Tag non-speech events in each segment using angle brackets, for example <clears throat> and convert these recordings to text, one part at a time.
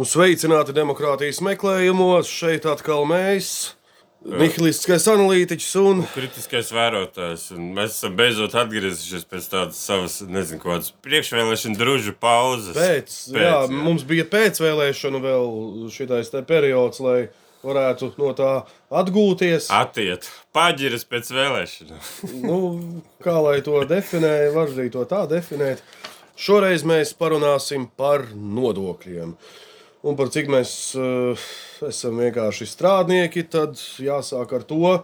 Nu, sveicināti demokrātijas meklējumos. Šeit atkal mēs, Nihilistiskais analītiķis un kritiskais vērotājs. Un mēs esam beidzot atgriezušies pēc tādas savas, nezinu, kādas priekšvēlēšana družu pauzes. pēc. pēc jā, jā, mums bija pēcvēlēšana vēl šitais te periods, lai varētu no tā atgūties. Atiet, paģiras pēc vēlēšanām. <laughs> nu, kā lai to definē, var arī to tā definēt. Šoreiz mēs parunāsim par nodokļiem. Un par cik mēs uh, esam vienkārši strādnieki, tad jāsāk ar to,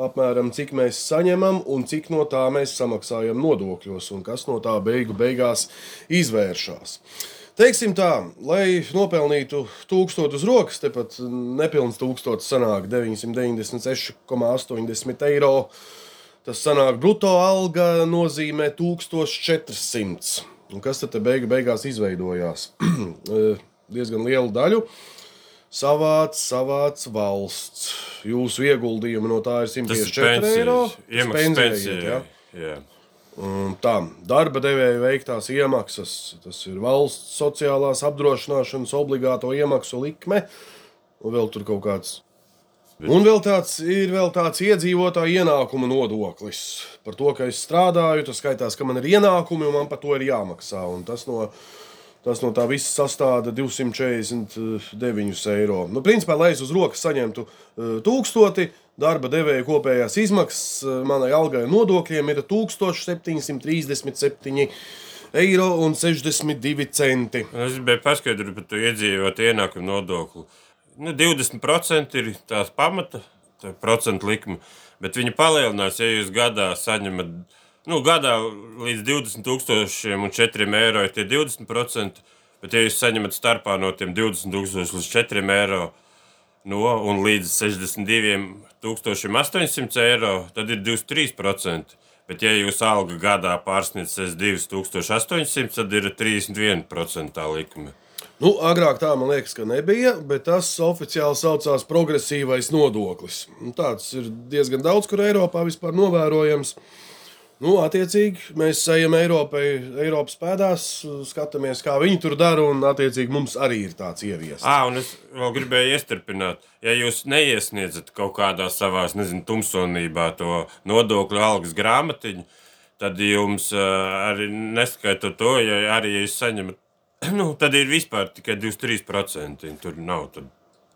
apmēram cik mēs saņemam un cik no tā mēs samaksājam nodokļos un kas no tā beigu beigās izvēršas. Teiksim tā, lai nopelnītu tūkstošu uz rokas, tepat nepilns tūkstotis sanāk 996,80 eiro. Tas sanāk brutto alga nozīmē 1400. Un kas tad beigu beigās izveidojās? <clears throat> Diezgan lielu daļu. Savāc, savāc valsts. Jūsu ieguldījumi no tā ir 154 eiro. Iemaksas. Ja? Tā, darba devēja veiktās iemaksas, tas ir valsts sociālās apdrošināšanas obligāto iemaksu likme, un vēl tur kaut kāds. Un vēl tāds ir vēl tāds iedzīvotāja ienākuma nodoklis. Par to, ka es strādāju, tas skaitās, ka man ir ienākumi un man par to ir jāmaksā. Un tas no Tas no tā viss sastāv 249 eiro. Nu, principā, lai es uz rokas saņemtu uh, tūkstoti, darba devēja kopējās izmaksas uh, manai algai nodokļiem ir 1737 eiro un 62 centi. Es gribēju paskaidrot par to iedzīvotāju ienākumu nodokli. Nu, 20% ir tās pamata tā procentu likme, bet viņi palielinās, ja jūs gadā saņemat nu, gadā līdz 20,000 un 4 eiro ir tie 20%. Bet, ja jūs saņemat starpā no tiem 20,000 līdz 4 eiro no, un līdz 62,800 eiro, tad ir 23%. Bet, ja jūsu alga gadā pārsniedz 2,800, tad ir 31% tā likme. Nu, agrāk tā man liekas, ka nebija, bet tas oficiāli saucās progresīvais nodoklis. Nu, tāds ir diezgan daudz, kur Eiropā vispār novērojams. Uh, Nu, attiecīgi, mēs ejam Eiropai, Eiropas pēdās, skatāmies, kā viņi tur dara, un attiecīgi mums arī ir tāds ieviests. Ah, un es vēl gribēju iestarpināt, ja jūs neiesniedzat kaut kādā savā, nezinu, tumsonībā to nodokļu algas grāmatiņu, tad jums arī neskaitot to, ja arī jūs saņemat, <clears throat> nu, tad ir vispār tikai 23%. Tur nav. Tad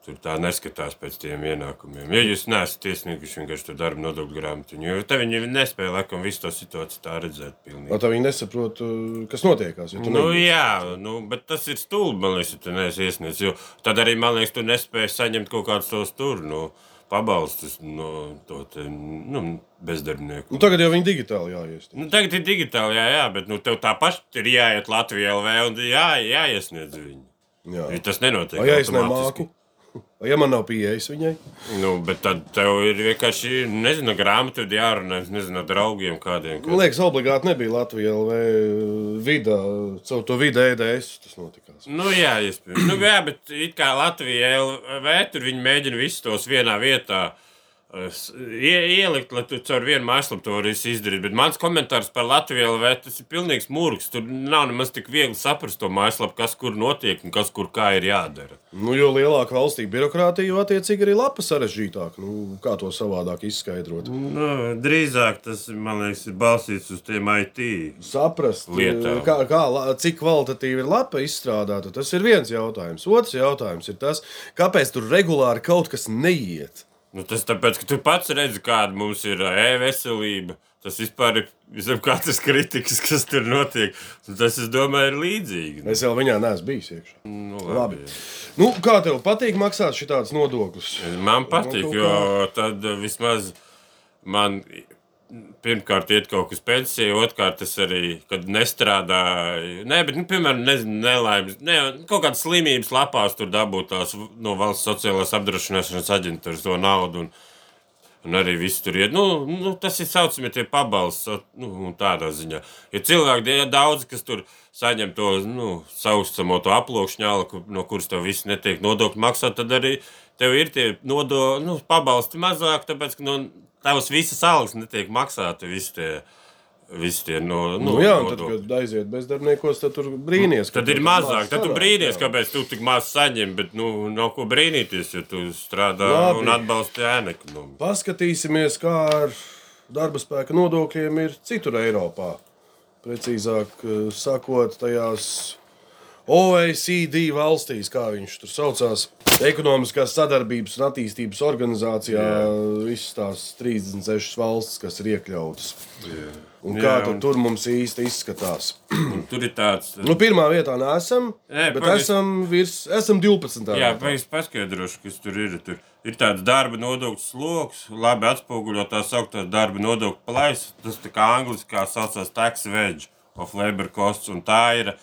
Tur tā neskatās pēc tiem ienākumiem. Ja jūs neesat iesnieguši vienkārši to darbu nodokļu grāmatu, jo te viņi nespēja laikam visu to situāciju tā redzēt. Pilnīgi. No, tā viņi nesaprot, uh, kas notiekās. Nu, nebūs. jā, nu, bet tas ir stulbi, man liekas, ja tu neesi iesniedzis. Jo tad arī, man liekas, tu nespēji saņemt kaut kādus tos tur. Nu, pabalstus no to te, nu, bezdarbnieku. Nu, tagad jau viņi digitāli jāiesniedz. Nu, tagad ir digitāli, jā, jā bet nu, tev tā paša ir jāiet Latvijā LV un jā, jāiesniedz viņi. Jā. Ja tas nenotiek. Ja es nemāku. Ja man nav pieejas viņai, nu, bet tad tev ir vienkārši, nezinu, grāmatu jārunā, nezinu, draugiem kādiem. Kad... Man liekas, obligāti nebija Latvijā vai vidā, caur to vidu EDS tas notikās. Nu, jā, iespējams. nu, jā, bet it kā Latvijā LV, tur viņi mēģina visus tos vienā vietā ielikt, lai tu caur vienu mājaslapu to varēsi izdarīt. Bet mans komentārs par Latviju LV tas ir pilnīgs mūks. Tur nav nemaz tik viegli saprast to mājaslapu, kas kur notiek un kas kur kā ir jādara. Nu, jo lielāka valstī birokrātija, jo attiecīgi arī lapa sarežģītāk. Nu, kā to savādāk izskaidrot? Nu, drīzāk tas, man liekas, ir balstīts uz tiem IT. Saprast, lietām. kā, kā, cik kvalitatīvi ir lapa izstrādāta, tas ir viens jautājums. Otrs jautājums ir tas, kāpēc tur regulāri kaut kas neiet. Nu, tas tāpēc, ka tu pats redzi, kāda mums ir e-veselība. Tas vispār ir visam katrs kritikas, kas tur notiek. Tas, es domāju, ir līdzīgi. Es jau viņā neesmu bijis iekšā. Nu, labi. labi. Nu, kā tev patīk maksāt šādus nodokļus? Man patīk, nu, jo tad vismaz man pirmkārt, iet kaut kas pensijā, otrkārt, es arī, kad nestrādāju, nē, bet, nu, piemēram, nezinu, nelaimes, ne, kaut kādas slimības lapās tur dabūt tās no valsts sociālās apdrošināšanas aģentūras to naudu. Un, Un arī viss tur ir. Nu, nu, tas ir saucamie tie pabalsti, nu, tādā ziņā. Ja cilvēki ir daudz, kas tur saņem to nu, saucamo to aploksņālu, no kuras tev viss netiek nodokļu maksāt, tad arī tev ir tie nodokļu nu, pabalsti mazāk, tāpēc, ka no tavas visas algas netiek maksāti. Visi tie Visi tie no, Nu, no, jā, un tad, kad aiziet bezdarbniekos, tad tur brīnīties. Tad ir mazāk, tad tu brīnīties, kāpēc tu tik maz saņem, bet nu, nav ko brīnīties, ja tu strādā Labi. un atbalsti ēnu ekonomiku. Paskatīsimies, kā ar darba spēka nodokļiem ir citur Eiropā. Precīzāk eh, sakot, tajās OECD valstīs, kā viņš tur saucās, ekonomiskās sadarbības un attīstības organizācijā, visas tās 36 valstis, kas ir iekļautas. Un kā Jā, un- tur mums īsti izskatās? Tur ir tāds. Nu, pirmā vietā nesam, Nē, bet pagaid. esam, virs, esam 12. Jā, pēc paskaidrošu, kas tur ir. Tur ir tāds darba nodokļu sloks, labi atspoguļot tā sauktā darba nodokļu plaisa. Tas tā kā angliski saucās tax wedge of labor costs. Un tā ir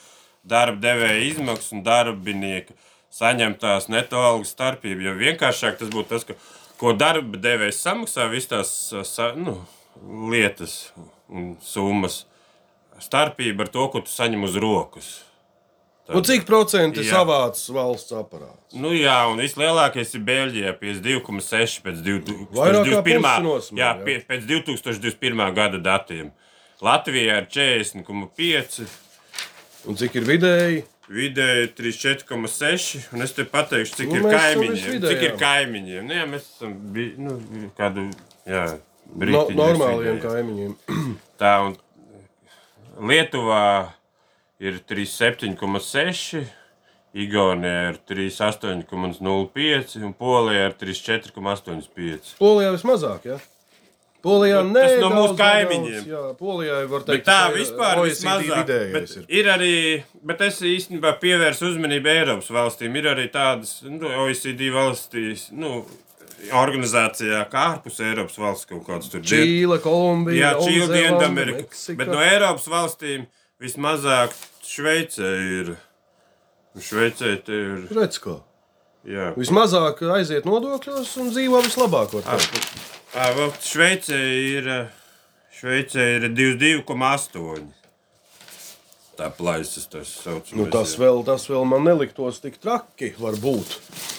darba devēja izmaksas un darbinieka saņemtās neto algas starpība. Jo vienkāršāk tas būtu tas, ka, ko darba devējs samaksā, visas tās nu, lietas un summas. Starpība ar to, ko tu saņem uz rokas. Un cik procenti Jā. savāc valsts aparāts? Nu, jā, un vislielākais ir Beļģijā, 52,6 pēc 2021. Vairāk kā pusi nosmēr, jā, jā. pēc 2021. gada datiem. Latvijā ir 40,5, Un cik ir vidēji? vidēji 34,6. Un es te pateikšu, cik Nu, ir kaimiņiem. Cik ir kaimiņiem? Nu, jā, mēs esam bi- nu, kādu, jā, No, normāliem kaimiņiem. <clears throat> Tā un Lietuvā ir 37,6, Igaunijā ir 38,05 un Polijā ir 34,85. Polijā vismazāk, jā. Polijā Nu, tas no mūsu kaimiņiem. Jā, Polijā var teikt, tā ka vispār OECD vismazāk. Bet ir. ir arī, bet es īstenībā pievērsu uzmanību Eiropas valstīm. Ir arī tādas nu, OECD valstīs, nu, organizācijā, kā ārpus Eiropas valsts kaut kādas tur ir. Čīla, Kolumbija, Jā, Jaunzēlande, Dienvidamerika. Bet no Eiropas valstīm vismazāk Šveicē ir. Šveicē ir. Redz, ko. Jā, Vismazāk aiziet nodokļos un dzīvo vislabāk. teikt. Ā, vēl Šveicē ir. ā, Šveicē ir 22,8. Tā plaisas tas saucamais. Nu, tas, vēl, tas vēl man neliktos tik traki, varbūt.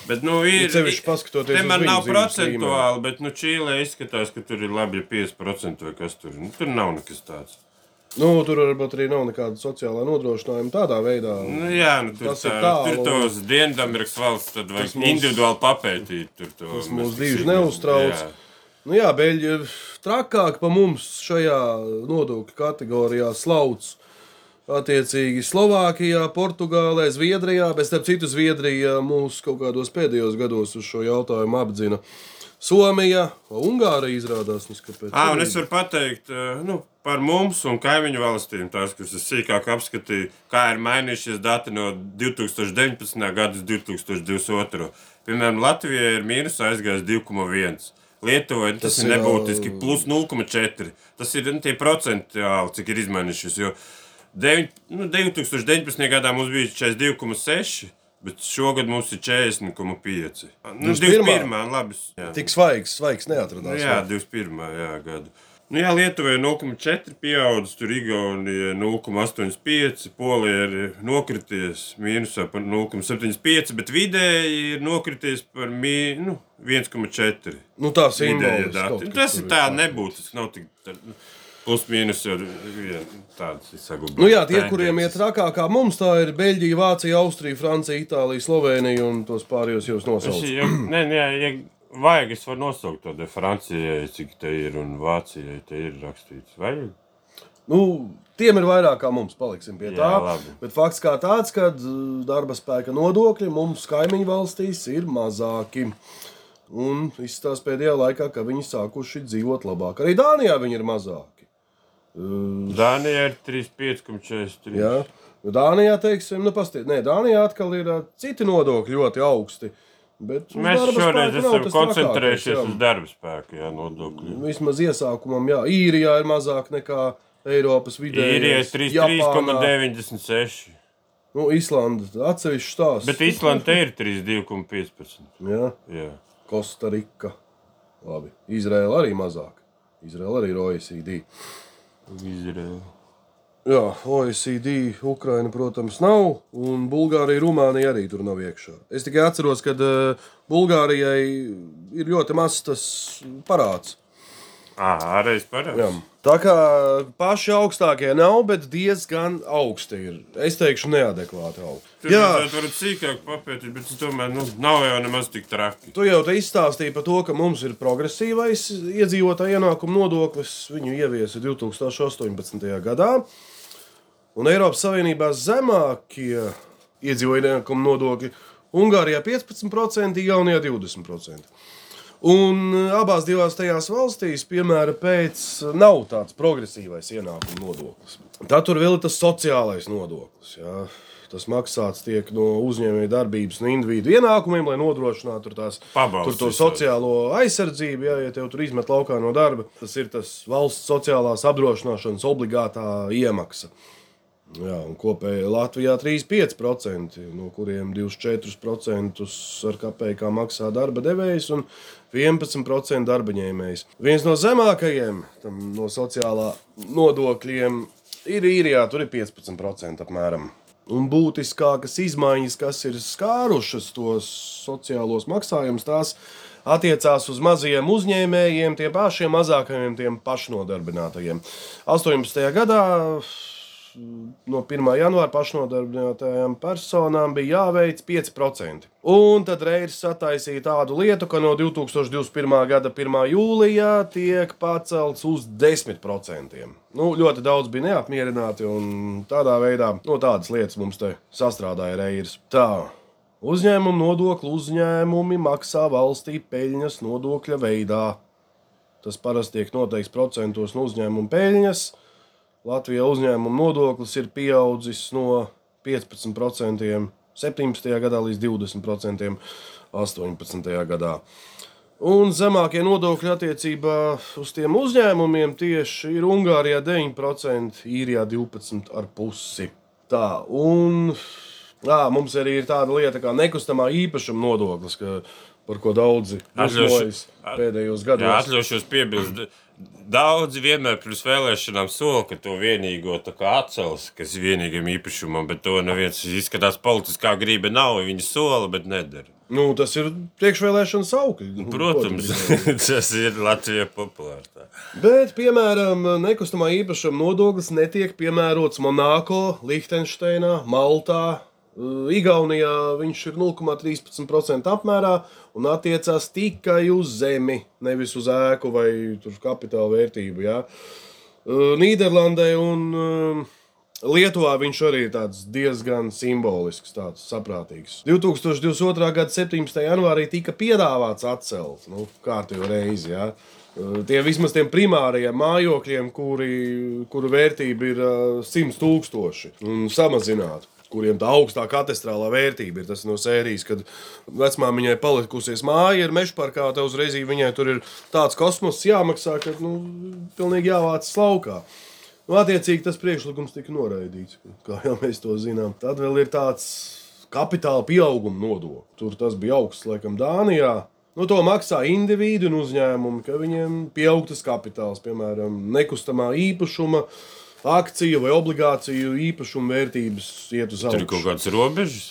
Bet, nu, ir. Ir sevišķi paskatoties Te man nav procentuāli, bet, nu, Čīlē izskatās, ka tur ir labi ja 5% vai kas tur. Nu, tur nav nekas tāds. Nu, tur varbūt arī nav nekāda sociālā nodrošinājuma tādā veidā. Nu, jā, nu, tur, Tas ir tā, tālu, tur tos Dienvidamerikas valsts tad vajag mūs- individuāli papētīt. Tur to Tas mūs sīki- neuztrauc. Jā. Nu jā, Beļģi ir trakāk pa mums šajā nodokļu kategorijā slauc. Attiecīgi Slovākijā, Portugālē, Zviedrijā, bet starp citu Zviedrija mūs kaut kādos pēdējos gados uz šo jautājumu apdzina. Somija, Ungārija izrādās. À, un es varu pateikt nu, par mums un kaimiņu valstīm, tās, kuras es sīkāk apskatīju, kā ir mainījušies dati no 2019. gada līdz 2022. Piemēram, Latvijai ir mīnus aizgājis 2,1. Lietuvai tas, Tas ir nebūtiski plus 0,4. Tas ir nu, tie procentuāli, cik ir izmainījušies. Jo deviņ- nu, 2019. gadā mums bija 42,6. Bet šogad mums ir 40,5. Nu, 21.. 21. labi. Tik svaigs, svaigs Nu, neatradās. jā, 21. Jā, gadu. Nu, jā, Lietuvai ir 0,4 pieaudzis, tur Igaunija 0,85, Polija ir nokrities mīnusā par 0,75, bet vidēji ir nokrities par mī, nu, 1,4. Nu, tā Vidēji simboliski. dati. kaut Tas ir tā, nebūtu. Tas nav tik tā- plus mīnus ir tāds saglabājums. Nu jā, tie, kuriem iet trakāk kā mums, tā ir Beļģija, Vācija, Austrija, Francija, Itālija, Slovenija un tos pārējos jūs nosaucat. ja, nē, nē, ja vajag, es varu nosaukt to te Francijai, cik te ir, un Vācijai te ir rakstīts. Vajag? Nu, tiem ir vairāk kā mums, paliksim pie Jā, tā. labi. Bet fakts kā tāds, ka uh, darba spēka nodokļi mums kaimiņu valstīs ir mazāki. Un izstāsta pēdējā laikā, ka viņi sākuši dzīvot labāk. Arī Dānijā viņi ir mazāki. Dānijā ir 35,43. jā. Dānijā, teiksim, nu, pastiet, nē, Dānijā atkal ir citi nodokļi ļoti augsti. Bet Mēs šoreiz esam koncentrējušies uz darba spēku, jā, nodokļu. Vismaz iesākumam, jā, īrijā ir mazāk nekā Eiropas vidē. Īrijai ir 33,96. Nu, Islanda atsevišķi stāsts. Bet Īslanda te ir 32,15. Jā, Jā. Kostarika. Labi. Izraela arī mazāk. Izraela arī ir OECD. Izraela. Jā, OECD, Ukraina, protams, nav. Un Bulgārija, Rumānija arī tur nav iekšā. Es tikai atceros, ka uh, Bulgārijai ir ļoti mazs tas parāds. Ah, arī es pareizi. Tā kā paši augstākie nav, bet diezgan augsti ir. Es teikšu, neadekvāti augsti. Tur Jā, vajadzētu varbūt sīkāk papētīt, bet es domāju, nu, nav jau nemaz tik traki. tu jau izstāstīji par to, ka mums ir progresīvais iedzīvotāja ienākuma nodoklis. Viņu ieviesa 2018. gadā. Un Eiropas Savienībā zemākie iedzīvotāja ienākuma nodokļi Ungārijā 15%, Igaunijā 20%. Un uh, abās divās tajās valstīs, piemēram, pēc nav tāds progresīvais ienākuma nodoklis. Tad tur vēl ir tas sociālais nodoklis. Jā. Tas maksāts tiek no uzņēmēja darbības un individu ienākumiem, lai nodrošinātu tās, tur to sociālo aizsardzību. Jā, ja tev tur izmet laukā no darba, tas ir tas valsts sociālās apdrošināšanas obligātā iemaksa. Jā, un kopēji Latvijā 3,5%, no kuriem 24% ar kapekā maksā darba devējs un 11% darba ņēmējs. Viens no zemākajiem no sociālā nodokļiem ir īrijā, tur ir 15% apmēram. Un būtiskākas izmaiņas, kas ir skārušas tos sociālos maksājumus, tās attiecās uz mazajiem uzņēmējiem, tiem pašiem mazākajiem, tiem pašnodarbinātajiem. 18. gadā no 1. janvāra pašnodarbinātajām personām bija jāveic 5%. Un tad Reirs sataisīja tādu lietu, ka no 2021. gada 1. jūlijā tiek pacelts uz 10%. Nu, ļoti daudz bija neapmierināti, un tādā veidā no tādas lietas mums te sastrādāja Reirs. Tā. Uzņēmuma nodokli uzņēmumi maksā valstī peļņas nodokļa veidā. Tas parasti tiek noteikts procentos no uzņēmuma peļņas. Latvijā uzņēmuma nodoklis ir pieaudzis no 15% 17. gadā līdz 20% 18. gadā. Un zemākie nodokļi attiecībā uz tiem uzņēmumiem tieši ir Ungārijā 9%, Īrijā 12,5%. Tā, un jā, mums arī ir tāda lieta kā nekustamā īpašuma nodoklis, ka, par ko daudzi uzlojas pēdējos Jā, gados. atļaušos piebilst. Daudzi vienmēr pirms vēlēšanām sola, ka to vienīgo atcels, kas ir vienīgam īpašumam, bet to neviens izskatās politiskā grība nav. Viņi sola, bet nedara. Nu, tas ir priekšvēlēšana saukļi. Nu, Protams, <laughs> tas ir Latvijā populārs. tā. Bet, piemēram, nekustamā īpašuma nodoklis netiek piemērots Monako, Lihtensteinā, Maltā. Uh, Igaunijā viņš ir 0,13% apmērā un attiecās tikai uz zemi, nevis uz ēku vai kapitāla vērtību. Jā. Uh, Nīderlandē un uh, Lietuvā viņš arī ir diezgan simbolisks, tāds saprātīgs. 2022. gada 17. janvārī tika piedāvāts atcelt, nu, kārtīgi reizi. Uh, Tie vismaz tiem primārajiem mājokļiem, kuri, kuru vērtība ir uh, 100 tūkstoši, un samazināt. Kuriem tā augstā katestrālā vērtība ir tas no sērijas, kad vecmāmiņai palikusies māja, ir meža parkā, te uzreiz viņai tur ir tāds kosmos jāmaksā, ka nu, pilnīgi jāvāc laukā. Nu, attiecīgi tas priekšlikums tika noraidīts, kā jau mēs to zinām. Tad vēl ir tāds kapitāla pieauguma nodoklis. Tur tas bija augsts, laikam, Dānijā. Nu, to maksā individu un uzņēmumi, ka viņiem pieaug tas kapitāls, piemēram, nekustamā īpašuma, akciju vai obligāciju īpašuma vērtības iet uz Tur ir kaut augšu. kādas robežas.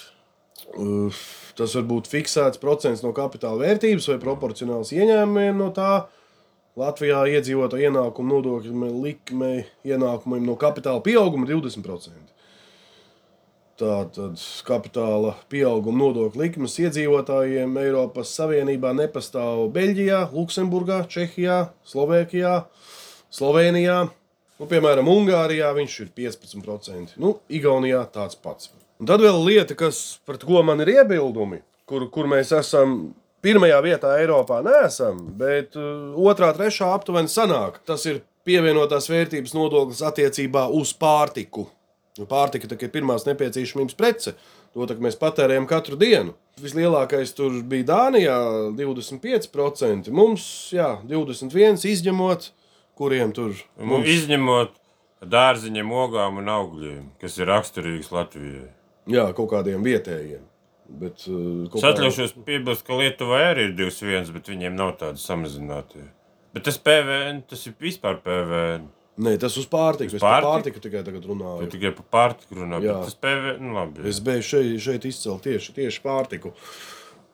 Uh, Tas var būt fiksēts procents no kapitāla vērtības vai proporcionāls ieņēmumiem no tā. Latvijā iedzīvotāju ienākumu nodokļu likme ienākumiem no kapitāla pieauguma ir 20%. Tātad kapitāla pieauguma nodokļu likmes iedzīvotājiem Eiropas Savienībā nepastāv Beļģijā, Luksemburgā, Čehijā, Slovēkijā, Slovenijā. Nu, piemēram, Ungārijā viņš ir 15%, nu, Igaunijā tāds pats. Un tad vēl lieta, kas, pret ko man ir iebildumi, kur, kur mēs esam pirmajā vietā Eiropā, neesam, bet uh, otrā, trešā aptuveni sanāk. Tas ir pievienotās vērtības nodoklis attiecībā uz pārtiku. Pārtika ir pirmās nepieciešamības prece. To mēs patērējam katru dienu. Vislielākais tur bija Dānijā 25%, mums jā, 21% izņemot, kuriem tur Mums... mums, Izņemot dārziņiem, ogām un augļiem, kas ir raksturīgs Latvijai. jā, kaut kādiem vietējiem. Bet, uh, Es atļaušos piebilst, ka Lietuvai arī ir 2,1, bet viņiem nav tāda samazināta. Bet tas PVN, tas ir vispār PVN. Nē, tas uz pārtiku. Es par pārtiku? pārtiku tikai tagad Tu runāju. tikai par pārtiku runā, Jā. bet tas PVN, nu labi. Es beidzu šeit, šeit izcelt tieši, tieši pārtiku.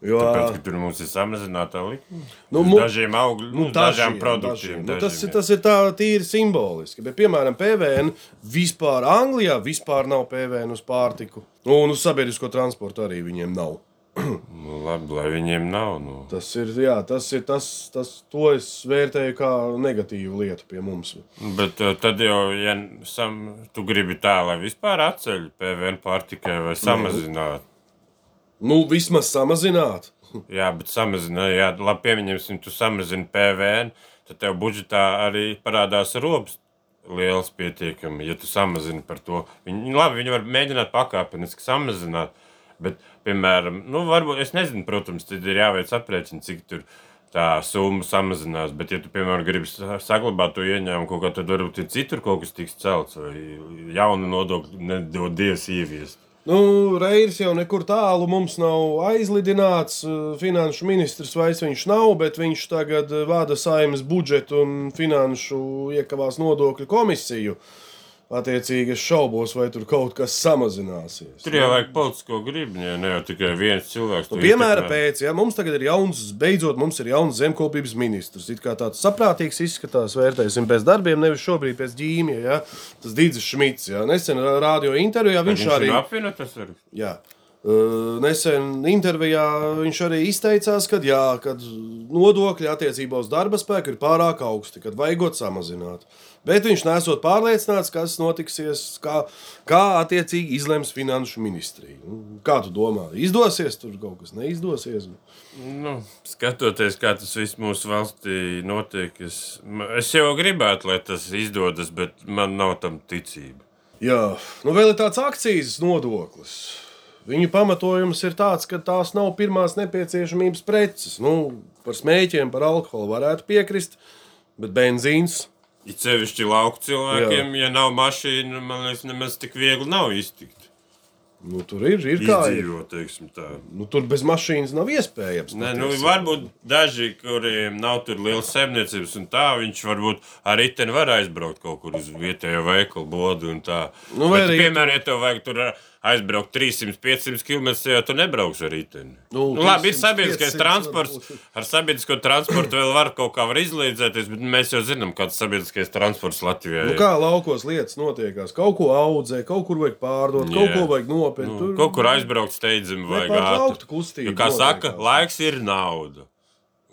Jo, Tāpēc, tur mums ir samazināta likme. Nu, mu- dažiem augļiem, nu, dažiem produktiem. Nu, tas, ir- dažiem, tas ir tā tīri simboliski. Bet, piemēram, PVN vispār Anglijā vispār nav PVN uz pārtiku. Nu, Un uz sabiedrisko transportu arī viņiem nav. <clears throat> Nu, labi, lai viņiem nav. Nu. Tas ir, jā, tas ir tas, tas, to es vērtēju kā negatīvu lietu pie mums. Bet uh, tad jau, ja sam, tu gribi tā, lai vispār atceļ PVN pārtikai vai samazināt. Nu, vismaz samazināt. <laughs> Jā, bet samazināt, labi, pieņemsim, tu samazini PVN, tad tev budžetā arī parādās robs liels pietiekami, ja tu samazini par to. Viņi, labi, viņi var mēģināt pakāpeniski samazināt, bet, piemēram, nu, varbūt, es nezinu, protams, tad ir jāveic aprēķini, cik tur tā summa samazinās, bet, ja tu, piemēram, gribi sa- saglabāt to ieņēmumu kaut kā, tad varbūt ir citur kaut kas tiks celts vai jauna nodokļa nedod dievs ieviest. Nu, Reiris jau nekur tālu mums nav aizlidināts. Finanšu ministrs vairs viņš nav, bet viņš tagad vada saimnes budžetu un finanšu iekavās nodokļu komisiju. Attiecīgi, es šaubos, vai tur kaut kas samazināsies. Tur jau vajag politisko gribu, ja ne jau tikai viens cilvēks. Nu, piemēra pēc, ja mums tagad ir jauns, beidzot, mums ir jauns zemkopības ministrs. It kā tāds saprātīgs izskatās, vērtēsim pēc darbiem, nevis šobrīd pēc ģīmija. Ja? Tas Dīdzis Šmits, ja? nesen radio intervijā viņš, Viņš arī. apvienotas ar Jā. Uh, Nesen intervijā viņš arī izteicās, ka jā, kad nodokļi attiecībā uz darba spēku ir pārāk augsti, kad vajagot samazināt. Bet viņš nesot pārliecināts, kas notiksies, kā, kā attiecīgi izlems finanšu ministrija. Nu, Kā tu domā, izdosies tur kaut kas neizdosies? Nu, skatoties, kā tas viss mūsu valstī notiek, es, es jau gribētu, lai tas izdodas, bet man nav tam ticība. Jā, nu vēl ir tāds akcijas nodoklis. Viņu pamatojums ir tāds, ka tās nav pirmās nepieciešamības preces. Nu, par smēķiem, par alkoholu varētu piekrist, bet benzīns It sevišķi lauku cilvēkiem, Jā. ja nav mašīna, man liekas, nemaz tik viegli nav iztikt. Nu, tur ir, ir kā teiksim tā. Nu, tur bez mašīnas nav iespējams. Nē, nu, varbūt daži, kuriem nav tur liels saimniecības, un tā viņš varbūt ar riteni var aizbraukt kaut kur uz vietējo veikalu bodu. un tā. Nu, Bet, arī- piemēram, ja tev vajag tur aizbraukt 300-500 km, jau tu nebrauks ar riteni. Nu, Nu, labi, ir 300, sabiedriskais 500 transports. varbūt. Ar sabiedrisko transportu vēl var kaut kā var izlīdzēties, bet mēs jau zinām, kāds sabiedriskais transports Latvijā Nu, ir. kā laukos lietas notiekās? Kaut ko audzē, kaut kur vajag pārdot, Jā. kaut ko vajag nopirkt. Nu, kaut kur aizbraukt steidzami vajag ātri. kustība Jo, kā saka, notiekās. laiks ir nauda.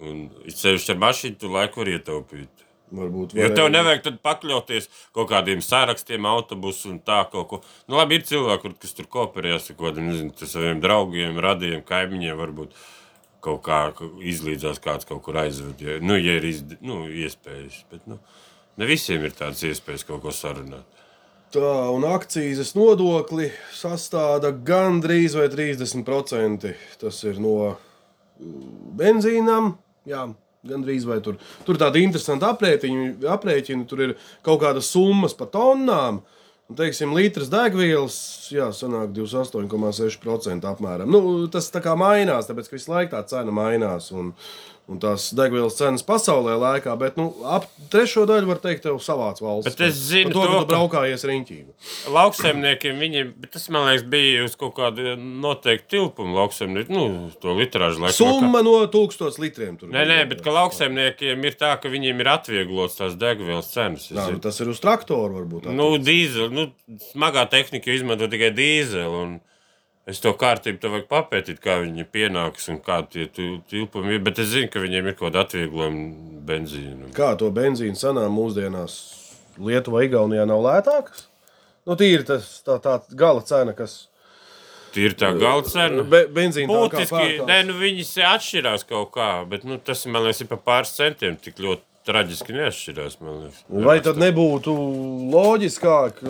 Un sevišķi ar mašīnu tu laiku var ietaupīt. Varbūt Jo tev varēja- nevajag pakļauties kaut kādiem sārakstiem, autobusu un tā kaut ko. Nu, labi, ir cilvēki, kur- kas tur kooperējas ar kaut kādiem, saviem draugiem, radiem, kaimiņiem, varbūt kaut kā izlīdzās kāds kaut kur aizved. Ja, nu, ja ir izd... nu, iespējas, bet nu, ne visiem ir tādas iespējas kaut ko sarunāt. Tā, un akcijas nodokli sastāda gandrīz vai 30%. Tas ir no mm, benzīnām. Jā, gandrīz vai tur. Tur ir tādi interesanti aprēķini, aprēķini. Tur ir kaut kādas summas pa tonnām. Un, teiksim, litrs degvielas, jā, sanāk 28,6% apmēram. Nu, tas tā kā mainās, tāpēc ka visu laiku tā cena mainās. Un, un tās degvielas cenas pasaulē lēkā, bet nu, ap trešo daļu var teikt, tev savāds valsts. Bet es zinu Par to, to, ka tu braukājies riņķī. Lauksaimniekiem viņiem, bet tas man liekas, bija uz kaut kāda noteikta tilpuma lauksaimnieku, nu, to litrāžu laiku. Summa no 1000 litriem. Tur Nē, nē, bet ka lauksaimniekiem ir tā, ka viņiem ir atvieglots tās degvielas cenas. zinu. nu, tas ir uz traktoru varbūt. Nu, dīzeļu, nu, smagā tehnika izmanto tikai dīzeļu. un Es to kārtību tev vajag papētīt, kā viņi pienāks un kādi tie tilpumi ir. Bet es zinu, ka viņiem ir kaut kāda atvieglojuma benzīna. Kā to benzīnu cenām mūsdienās Lietuvā, Igaunijā nav lētākas? Nu, tīri tas tā, tā gala cena, kas ir tā gala cena. be, benzīna kā Būtiski, nē, nu, viņas atšķirās kaut kā, bet nu, tas man liekas, ir pa pāris centiem tik ļoti traģiski neatšķirās. liekas. Vai tad nebūtu loģiskāk,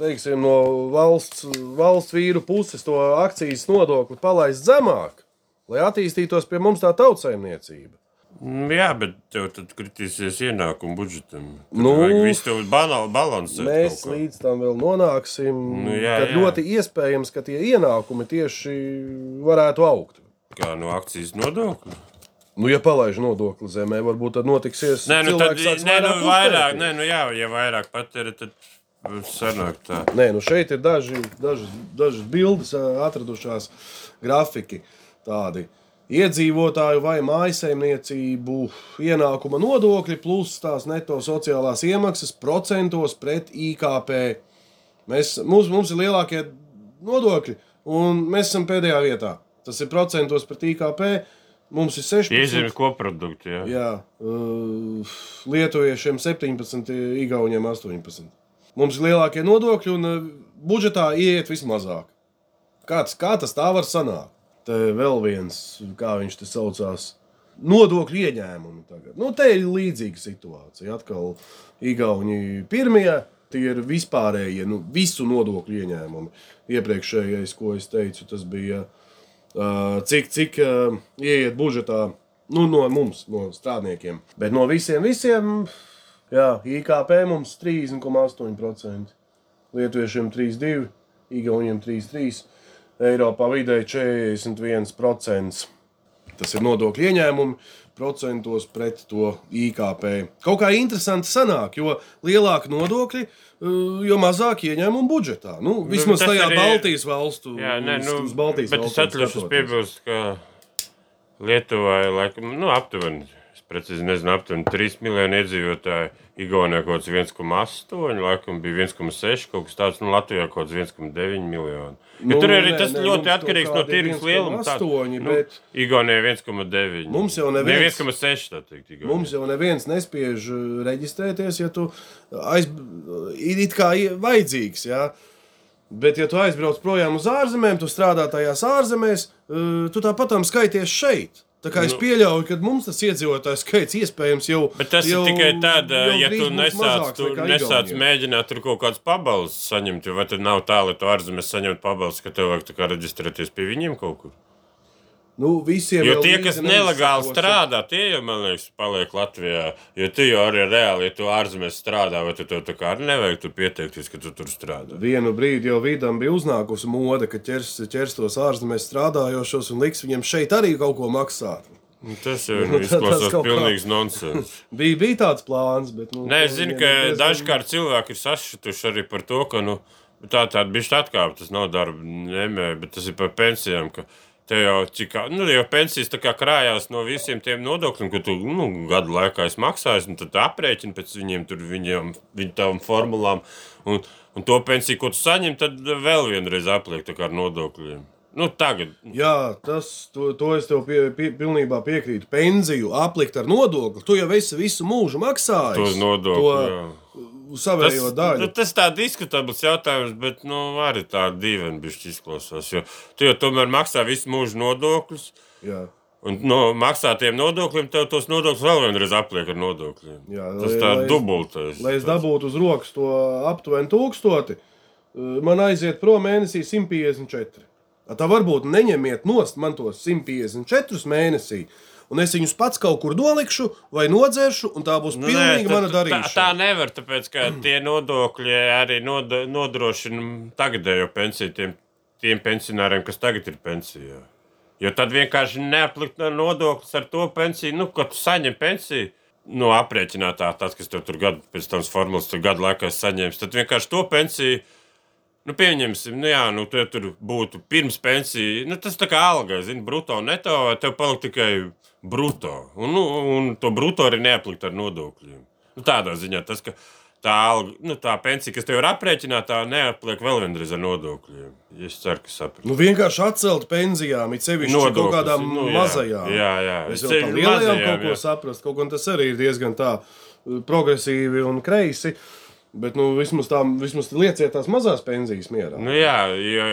teiksim, no valsts, valsts vīru puses to akcijas nodokli palaist zemāk, lai attīstītos pie mums tā tautsēmniecība? Mm, Jā, bet tev tad kritīsies ienākumu budžetam. Nu, Nu, viss tev balansē. Mēs līdz tam vēl nonāksim. Nu, jā, kad jā. ļoti iespējams, ka tie ienākumi tieši varētu augt. Kā no akcijas nodokļa. Nu, ja palaiž nodokli zemē, varbūt tad notiksies. Nē, nu tad nē, nu, vairāk, nē, nu jā, ja vairāk patēri, tad sanāk tā. Nē, nu šeit ir daži, daži, dažas bildes atradušās, grafiki tādi. iedzīvotāju vai mājsaimniecību ienākuma nodokļi plus tās neto sociālās iemaksas procentos pret IKP. Mēs, mums, mums ir lielākie nodokļi, un mēs esam pēdējā vietā. Tas ir procentos pret IKP. Mums ir 16. Iezīmē koproduktu. Jā. Jā, uh, Lietuviešiem 17, Igauniem 18. Mums ir lielākie nodokļi, un uh, budžetā iet vismazāk. Kāds, kā tas tā var sanākt? Te vēl viens, kā viņš te saucās, nodokļu ieņēmumi. Tagad. Nu, te ir līdzīga situācija. Atkal Igauni pirmie, tie ir vispārējie, nu, visu nodokļu ieņēmumi. Iepriekšējais, ko es teicu, tas bija uh, cik, cik ieiet budžetā nu, no mums, no strādniekiem. Bet no visiem, visiem jā, IKP mums 30,8%, Lietuviešiem 3,2%, Igauniem 3,3%, Eiropā vidēji 41%. Tas ir nodokļu ieņēmumi procentos pret to IKP. Kaut kā interesanti sanāk, jo lielāki nodokļi, uh, jo mazāk ieņēmumu budžetā. Nu, vismaz tas tajā arī- Baltijas valstu, Jā, nē, nu, uz Baltijas bet es atļaušos piebilst, ka Lietuvai laikam, nu, aptuveni, precīzi nezinu, aptuveni 3 miljoni iedzīvotāji, Igaunijā kaut kāds 1,8, laikam bija 1,6, kaut kas tāds, nu, Latvijā kaut kāds 1,9 miljoni. Nu, Nu, tur arī nē, tas nē, ļoti atkarīgs no tirgus lieluma. 1,8, Nu, bet- Igaunijā 1,9. Mums jau Ne, neviens- 1,6, tā teikt. Igaunijā. Mums jau neviens nespiež uh, reģistrēties, ja tu aiz... it kā vajadzīgs. Ja? Bet, ja tu aizbrauc projām uz ārzemēm, tu strādā tajās ārzemēs, uh, tu tāpat skaities šeit. Tā kā es Nu. pieļauju, ka mums tas iedzīvotāju skaits iespējams jau Bet tas jau, ir tikai tad, ja tu nesāc, tu nesāc mēģināt tur kaut kādas pabalstus saņemt, jo vai tad nav tā, lai tu ārzemēs saņemtu pabalstus, ka tev vajag reģistrēties pie viņiem kaut kur? Nu, visiem Jo tie, kas nelegāli strādā, tie jau, man liekas, paliek Latvijā. Jo tu jau arī reāli, ja tu ārzemēs strādā, vai tu tev tā kā arī nevajag tur pieteikties, ka tu tur strādā. Vienu brīdi jau vidam bija uznākusi mode, ka ķers, ķers tos ārzemēs strādājošos un liks viņiem šeit arī kaut ko maksāt. Nu, Tas jau <laughs> Nu, nu, izklausās pilnīgs nonsens. <laughs> Bija, bija tāds plāns, bet. Nu, Nē, es zinu, ka dažkārt cilvēki ir sašutuši arī par to, ka nu, tā tāda bišķi atkāpa, tas nav darba nemē, bet tas ir par pensijām. Ka Tev jau, cik, nu, jau pensijas krājās no visiem tiem nodokļiem, ko tu nu, gadu laikā esi maksājis, un tad aprēķini pēc viņiem, tur, viņiem, viņu formulām. Un, un to pensiju, ko tu saņem, tad vēl vienreiz apliek ar nodokļiem. Nu, tagad. Jā, tas, to, to es tev pie, pie, pilnībā piekrītu. Pensiju aplikt ar nodokli. Tu jau esi visu mūžu maksājis. Tos nodokļus. To savējo Tas, daļu. nu, tas tā diskutabls jautājums, bet nu, arī tā dīvaini bišķi izklausās. Jo tu jau tomēr maksā visu mūžu nodokļus. Jā. Un no maksātiem nodokļiem tev tos nodokļus vēl vienreiz apliek ar nodokļiem. Jā, tas tā lai dubultais. Lai es dabūtu uz rokas to aptuveni tūkstoti, eh, man aiziet prom mēnesī 154. A Tā varbūt neņemiet nost man tos 154 mēnesī, un es viņus pats kaut kur nolikšu vai nodzeršu, un tā būs Nu, pilnīgi nē, mana tā- tā, darīšana. tā nevar, tāpēc ka tie nodokļi arī nod, nodrošina tagadējo pensiju tiem, tiem pensionāriem, kas tagad ir pensijā. Jo tad vienkārši neaplikt ar nodokļus ar to pensiju, nu, ko tu saņem pensiju. No aprēķinātā, tas, kas tev tur gadu, pēc tam formulas tur gadu laikā saņems, tad vienkārši to pensiju, nu, pieņemsim, nu, jā, nu, tu tur būtu pirms pensija, nu, tas tā kā alga, zini, bruto un neto, tev paliek tikai bruto. Un, nu, un to bruto arī neaplikt ar nodokļiem. Nu, tādā ziņā tas, ka tā, alga, nu, tā pensija, kas tev ir aprēķināta, neapliek vēl vienreiz ar nodokļiem. Es ceru, ka sapratu. Nu, vienkārši atcelt pensijām, it sevišķi kaut Nodokļus, kādām nu, jā. mazajām. Jā, jā. Es jau tam lielajām kaut ko jā. saprast, kaut gan tas arī ir diezgan tā uh, progresīvi un kreisi. Bet, nu, vismaz tā, vismaz lieciet tās mazās pensijas mierā. Nu, jā, jo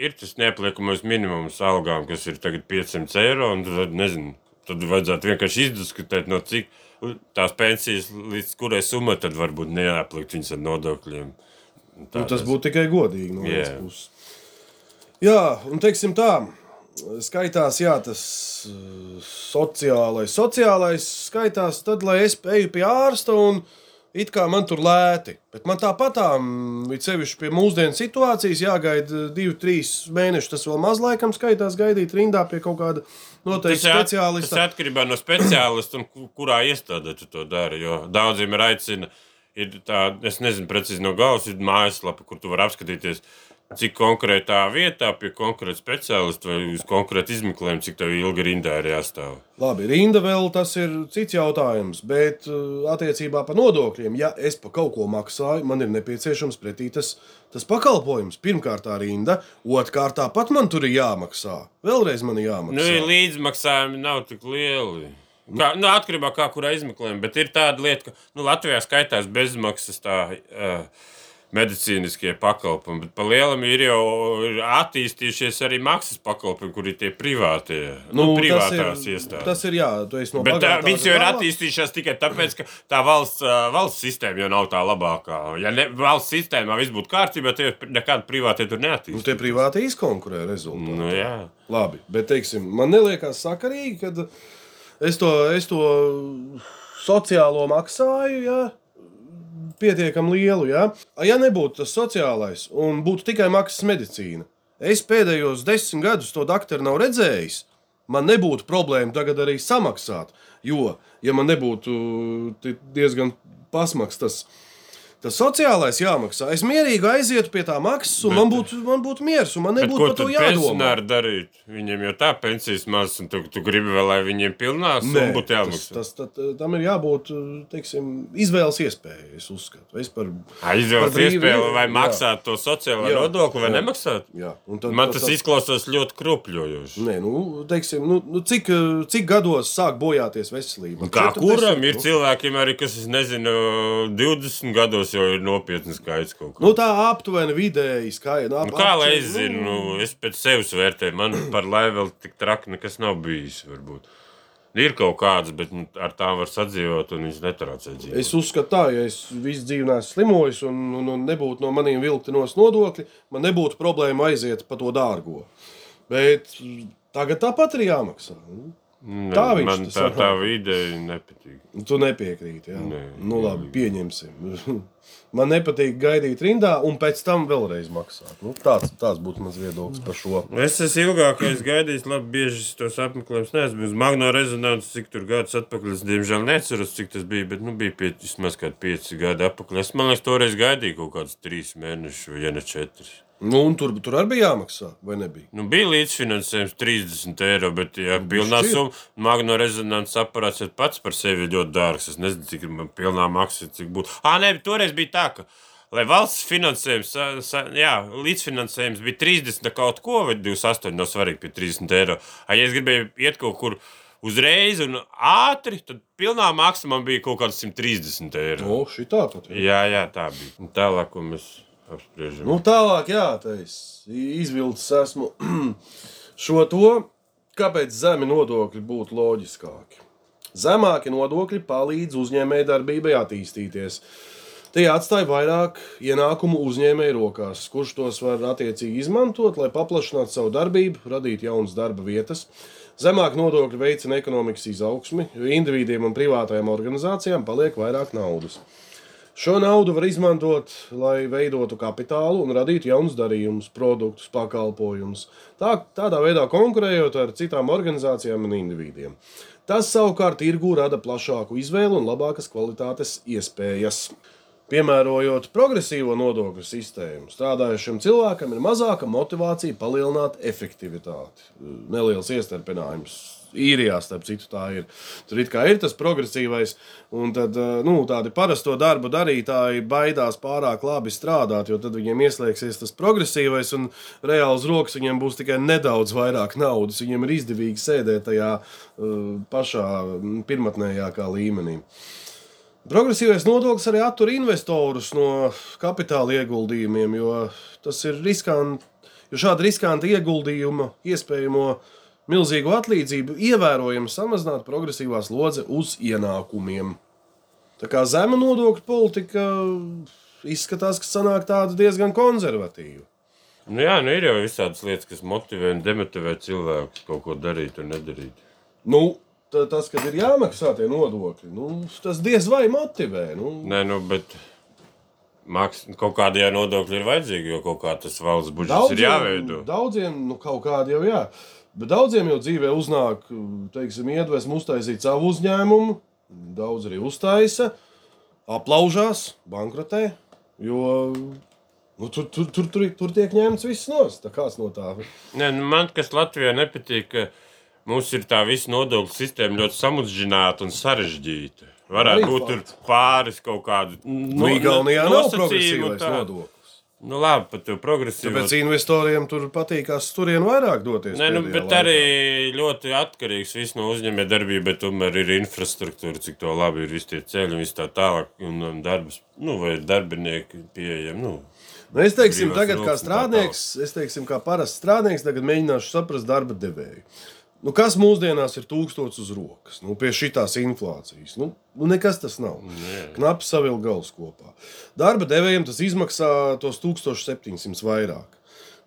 ir tas neapliekamais minimums algām, kas ir tagad 500 eiro. un Tad, nezinu, tad vajadzētu vienkārši izdiskutēt, no cik tās pensijas, līdz kurai summai tad varbūt neaplikt viņas ar nodokļiem. Tā Nu, tas būtu tikai godīgi. No yeah. puses. Jā, un teiksim tā, skaitās jā, tas uh, sociālais. Sociālais skaitās tad, lai es eju pie ārsta un it kā man tur lēti. Bet man tāpatām, it sevišķi pie mūsdienu situācijas, jāgaida divi, trīs mēneši. Tas vēl maz laikam skaitās gaidīt rindā pie kaut kāda noteikta Tas, at- tas speciālista. atkarībā no speciālista un ku- kurā iestādē tu to dari. Jo daudziem ir aicina, ir tā, es nezinu, precīzi no galvas, ir mājaslapa, kur tu vari apskatīties. Cik konkrētā vietā, pie konkrēta speciālista vai uz konkrētu izmeklējumu, cik tev ilgi rindā ir jāstāv. Labi, rinda vēl tas ir cits jautājums, bet uh, attiecībā par nodokļiem, ja es par kaut ko maksāju, man ir nepieciešams pretī tas, tas pakalpojums. Pirmkārt, tā rinda, otrkārt, tāpat man tur ir jāmaksā. Vēlreiz man ir jāmaksā. Nu, līdzmaksājumi nav tik lieli. Kā, nu, atkarībā no tā, kurā izmeklējuma, bet ir tāda lieta, ka nu, Latvijā skaitās bezmaksas tā. Uh, medicīniskie pakalpojumi, bet pa lielam ir jau ir attīstījušies arī maksas pakalpojumi, kur ir tie privātie, nu, nu, privātās ir, iestādes. Tas ir jā, tu esi no Bet tā, viņas jau ir attīstījušās tikai tāpēc, ka tā valsts, valsts sistēma jau nav tā labākā. Ja ne, valsts sistēmā viss būtu kārtībā, tad nekāda privātie tur Nu, neattīstās. tie privāti izkonkurē rezultātu. Nu, jā. Labi, bet teiksim, man liekas sakarīgi, ka es to, es to sociālo maksāju. Ja? Pietiekami lielu, ja? ja nebūtu tas sociālais un būtu tikai maksas medicīna. Es pēdējos desmit gadus to doktoru nav redzējis. Man nebūtu problēma tagad arī samaksāt. Jo, ja man nebūtu diezgan pasmaks tas, tas sociālais jāmaksā, es mierīgi aizietu pie tā maksas, un Bet- man būtu, man būtu miers, un man nebūtu ko par to tad jādomā. pensionāri darīt? Viņiem jau tā pensijas maz, un tu, tu gribi vēl, lai viņiem pilnā summa būtu tas, jāmaksā. tas, tas, tam ir jābūt teiksim, izvēles iespējai. Es uzskatu, es par, Aizvēlas par brīvu iespēju, vai jā. maksāt to sociālo Jā, nodokli, vai jā. nemaksāt. jā, tad, Man tad- tas izklausās ļoti krupļojoši. Nē, nu, teiksim, nu, nu, cik, cik gados sāk bojāties veselība? Kā 40, kuram ir nu? cilvēkiem, arī, kas, es nezinu, 20 gados jau ir nopietns skaits. Nu, tā aptuveni vidēji skaidrs. Nu, kā lai es zinu, nu, es pēc sevis vērtēju, man <clears throat> par vēl tik traki nekas nav bijis. Varbūt. Ir kaut kādas, bet nu, ar tām var sadzīvot, un viņas netraucē dzīvot. Es uzskatu, tā, ja es visu dzīvi neesmu slimojis un, un, un nebūtu no maniem vilktinos nodokļi, man nebūtu problēma aiziet pa to dārgo. Bet tagad tāpat ir jāmaksā. Nu, tā viņš man tā, tā ideja nepatīk. Tu nepiekrīti. Jā. Nē. nu, labi, pieņemsim. <laughs> Man nepatīk gaidīt rindā un pēc tam vēlreiz maksāt. Nu, tāds, tāds būtu mans viedoklis par šo. Es esmu ilgākais gaidījis, labi, bieži tos apmeklējumus neesmu. Uz magno rezonanci, cik tur gadus atpakaļ, es diemžēl neceros, cik tas bija, bet nu, bija pie, vismaz kādi pieci gadi atpakaļ. Es man liekas, toreiz gaidīju kaut kādus trīs mēnešus, ja ne četrus. Nu, un tur, tur arī bija jāmaksā, vai nebija? Nu, bija līdzfinansējums 30 eiro, bet, ja pilnā Šķiet. summa, magno rezonances aparāts ir pats par sevi ļoti dārgs. Es nezinu, cik man pilnā maksa cik būtu. Ah, nē, toreiz bija tā, ka. Lai valsts finansējums, jā, līdzfinansējums bija 30 kaut ko, vai 28, nav svarīgi, pie 30 eiro. Ah, ja es gribēju iet kaut kur uzreiz un ātri, tad pilnā maksa man bija kaut kāds 130 eiro. O, šī tā tad. Jā, jā, tā bija. Un Tālāk, ko mēs apspriežam. Nu, tālāk, jā, tā es izvilcis esmu <clears throat> šo to, kāpēc zemi nodokļi būtu loģiskāki. Zemāki nodokļi palīdz uzņēmējdarbībai attīstīties. Tie atstāja vairāk ienākumu uzņēmēju rokās, kurš tos var attiecīgi izmantot, lai paplašinātu savu darbību, radītu jaunas darba vietas. Zemāk nodokļi veicina ekonomikas izaugsmi, jo individiem un privātajām organizācijām paliek vairāk naudas. Šo naudu var izmantot, lai veidotu kapitālu un radītu jaunus darījumus, produktus, pakalpojumus. Tā, tādā veidā konkurējot ar citām organizācijām un individiem. Tas savukārt tirgū rada plašāku izvēli un labākas kvalitātes iespējas. Piemērojot progresīvo nodokļu sistēmu, strādājušam cilvēkam ir mazāka motivācija palielināt efektivitāti. Neliels iestarpinājums. Īrijā, starp citu, tā ir. Tur ir tas progresīvais, un tad eh, nu, tādi parasto darbu darītāji baidās pārāk labi strādāt, jo tad viņiem ieslēgsies tas progresīvais, un reāli uz rokas viņiem būs tikai nedaudz vairāk naudas. Viņiem ir izdevīgi sēdēt tajā uh, pašā mm, pirmotnējākā līmenī. Progresīvais nodoklis arī attur investorus no kapitāla ieguldījumiem, jo tas ir riskanti. Jo šāda riskanta ieguldījuma iespējamo milzīgo atlīdzību ievērojami samazinātu progresīvā slodze uz ienākumiem. Tā kā zema nodokļu politika izskatās, ka sanāk tāda diezgan konservatīva. Nu, jā, nu ir jau visādas lietas, kas motivē un demotivē cilvēku kaut ko darīt un nedarīt. Nu, ta- tas, kad ir jāmaksā tie nodokļi, nu, tas diez vai motivē. Nu, Nē, nu, bet maks, kaut kādi jau nodokļi ir vajadzīgi, jo kaut kā tas valsts budžets Daudziem, ir jāveido. daudziem nu, kaut kādi jau jā. Bet daudziem jau dzīvē uznāk, teiksim, iedvesmu uztaisīt savu uzņēmumu. Daudz arī uztaisa, aplaužās, bankrotē. Jo Nu, tur, tur, tur, tur, tur tiek ņemts viss nost. Kāds no tā. Nē, nu man kas Latvijā nepatīk, ka mums ir tā visa nodokļu sistēma ļoti samudžināta un sarežģīta. Varētu Arī būt pāris kaut kādu Nu, nav nosacījumu tā. nodoklis. Nu, labi, pat jau progresīvi. Tāpēc investoriem tur patīkās turien vairāk doties. Nē, nu, bet laikā. arī ļoti atkarīgs viss no uzņēmējdarbības, bet tomēr ir infrastruktūra, cik to labi ir visi tie ceļi un viss tā tālāk, un darbs, nu, vai darbinieki pieejami. Nu. Nu, es teiksim, tagad kā strādnieks, es teiksim, kā parasts strādnieks, tagad mēģināšu saprast darba devēju. Nu, kas mūsdienās ir tūkstots uz rokas? Nu, pie šīs inflācijas. Nu, nu, nekas tas nav. Knapi savilkt galus kopā. Darba devējiem tas izmaksā tos 1700 vairāk.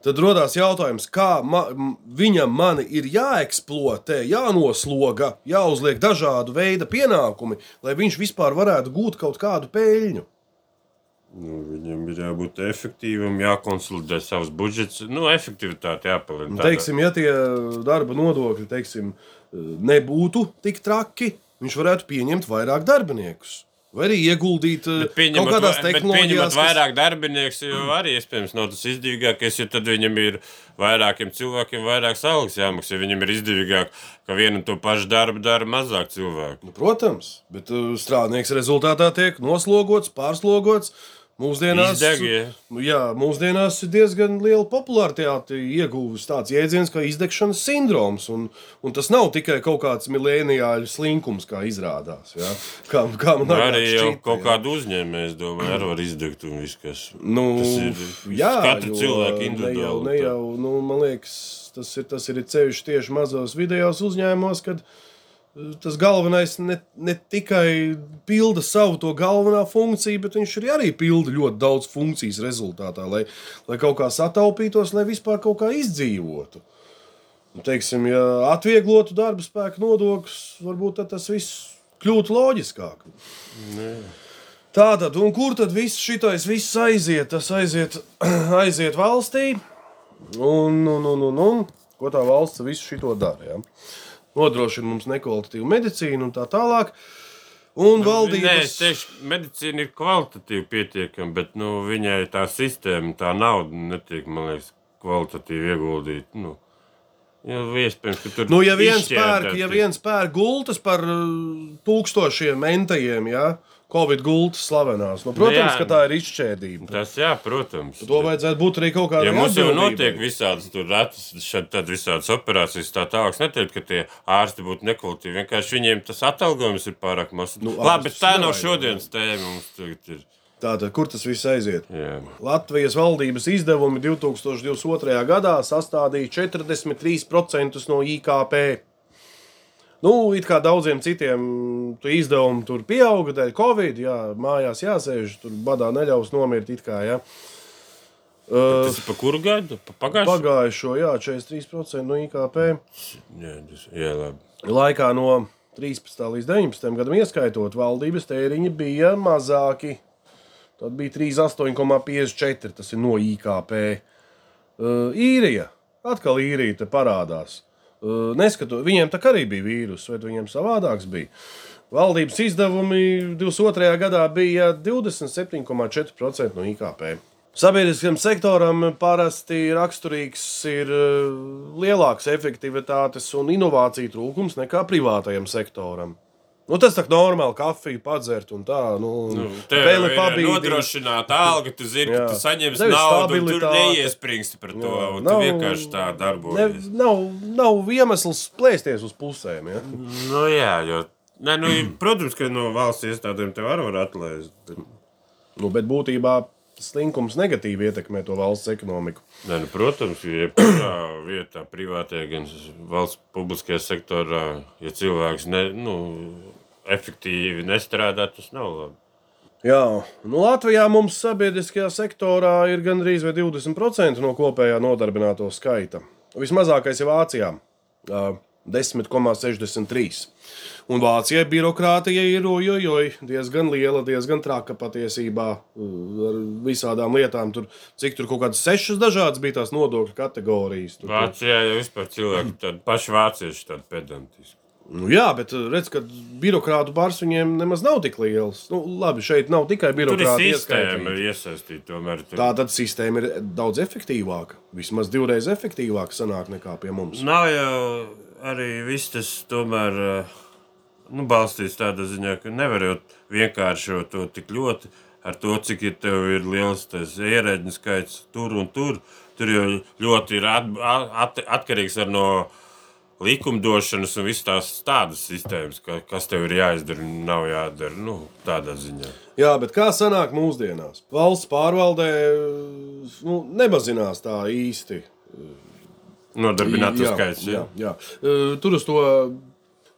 Tad radās jautājums, kā ma viņam mani ir jāeksploatē, jānosloga, jāuzliek dažādu veidu pienākumi, lai viņš vispār varētu gūt kaut kādu peļņu. Nu, viņam ir jābūt efektīvam, jākonsolidē savs budžets, nu, efektivitāte jāpalielina. tādā- Teiksim, ja tie darba nodokļi teiksim, nebūtu tik traki, viņš varētu pieņemt vairāk darbiniekus. Vai arī ieguldīt eh, kaut kādās tehnoloģijās, pieņemot kas- vairāk darbinieku, jau arī iespējams nav tas izdevīgākais, jo tad viņam ir vairākiem cilvēkiem vairāk algas jāmaksā. Ja viņam ir izdevīgāk, ka vienu to pašu darbu dara mazāk cilvēku. Nu, protams, bet uh, strādnieks rezultātā tiek noslogots, pārslogots. Mūsdienās, Izdeg, ja. Nu, jā, mūsdienās ir diezgan liela popularitāte ieguvis tāds jēdziens kā izdegšanas sindroms. Un, un tas nav tikai kaut kāds milēnijāļu slinkums, kā izrādās. Jā. Kā, kā man Nu, agrāk arī jau šķita, kaut jā. kādu uzņēmēju, es domāju, arī var izdegt un viss, kas Nu, tas ir. jā, katra cilvēka Ne jau, individuāli. ne jau, nu, man liekas, tas ir, tas ir ceļš tieši mazos vidējos uzņēmumos, kad uh, tas galvenais ne, ne tikai pilda savu to galvenā funkciju, bet viņš arī, arī pilda ļoti daudz funkcijas rezultātā, lai, lai kaut kā sataupītos, lai vispār kaut kā izdzīvotu. Nu, Teiksim, ja atvieglotu darba spēka nodokļus, varbūt tas viss kļūtu loģiskāk. Tātad, un kur tad viss šitais viss aiziet? Tas aiziet, <clears throat> aiziet valstī, un, un, un, un, un ko tā valsts visu šito dara? Ja? Nodrošina mums nekvalitatīvu medicīnu un tā tālāk. Un Nu, Nē, valdības es teikšu, medicīna ir kvalitatīvi pietiekama, bet nu, viņai tā sistēma, tā nauda netiek, man liekas, kvalitatīvi ieguldīta. Nu, jau iespējams, ka tur Nu, ja viens pērk, ja viens pērk gultas par uh, tūkstošiem mentajiem, ja, Covid gultas slavenās, nu, protams, jā. ka tā ir izšķērdība. Tas, jā, protams. To vajadzētu būt arī kaut kādai Ja mums jau notiek visādas tur retas, šad, tad visādas operācijas, tā tālāk. Es neteicu, ka tie ārsti būtu nekvalitatīvi. Vienkārši viņiem tas atalgojums ir pārāk mazs. Nu, Nu, Labi, bet tā nav šodienas tēma. Mums tagad ir. Tātad, kur tas viss aiziet? Jā. Latvijas valdības izdevumi 2022. gadā sastādīja 43% no IKP. Nu, it kā daudziem citiem tu izdevumi tur pieauga dēļ Covid, jā, mājās jāsēž, tur badā neļaus nomirt. Kā, jā. Uh, Tas ir pa kuru gadu? Pa pagājušo? pagājušo, jā, 43% no IKP. Jā, tas, jā, labi. Laikā no 13. līdz 19. gadam ieskaitot, valdības tēriņi bija mazāki. Tad bija 38,54. Tas ir no IKP. Uh, īrija. Atkal īrija te parādās. Uh, neskatu, viņiem tā arī bija vīruss, vai viņiem savādāks bija. Valdības izdevumi 22. gadā bija 27,4% no IKP. Sabiedriskajam sektoram parasti raksturīgs ir lielāks efektivitātes un inovāciju trūkums nekā privātajam sektoram. Nu, tas tā kā normāli kafiju padzert un tā. Nu, Nu, Tev peli ir pabīdīt. nodrošināta alga, tu zini, ka tu saņemsi naudu, tu neiespringsti par to. Jā. un Tu Nav- vienkārši tā Ne, darbojies. nav, nav iemesls plēsties uz pusēm. Ja? Nu, jā, jo, ne, nu, <clears throat> protams, ka no valsts iestādēm tev arī var atlaist. Nu, bet būtībā slinkums negatīvi ietekmē to valsts ekonomiku. ne, nu, protams, ka jebkurā vietā, privātajā, gan valsts publiskajā sektorā, ja cilvēks ne, nu, efektīvi nestrādā, tas nav labi. Jā, nu Latvijā mums sabiedriskajā sektorā ir gandrīz vai 20% no kopējā nodarbināto skaita. Vismazākais ir Vācijā ā, 10,63. Un Vācijai birokrātija ir ojojoj, diezgan liela, diezgan traka patiesībā ā, ar visādām lietām. Tur, cik tur kaut kādas sešas dažādas bija tās nodokļu kategorijas. Tur. Vācijā jau vispār cilvēki tādi paši vācieši tādi pedantiski. Nu, jā, bet uh, redz, ka birokrātu bars viņiem nemaz nav tik liels. Nu, labi, šeit nav tikai birokrāti sistēma iesaistīta. Tomēr tur Tā tad sistēma ir daudz efektīvāka. Vismaz divreiz efektīvāka sanāk nekā pie mums. nav jau arī viss tas tomēr eh, nu, balstīts tādā ziņā, ka nevar jau vienkārši to tik ļoti ar to, cik ir tev ir liels tas ierēģiņu skaits tur un tur. Tur jau ļoti ir at, at, atkarīgs ar no likumdošanas un visas tās tādas sistēmas, ka, kas tev ir jāizdara un nav jādara. Nu, tādā ziņā. Jā, bet kā sanāk mūsdienās? Valsts pārvaldē nu, nemazinās tā īsti. Nodarbinātu skaits. jā, Jā. jā. Tur uz to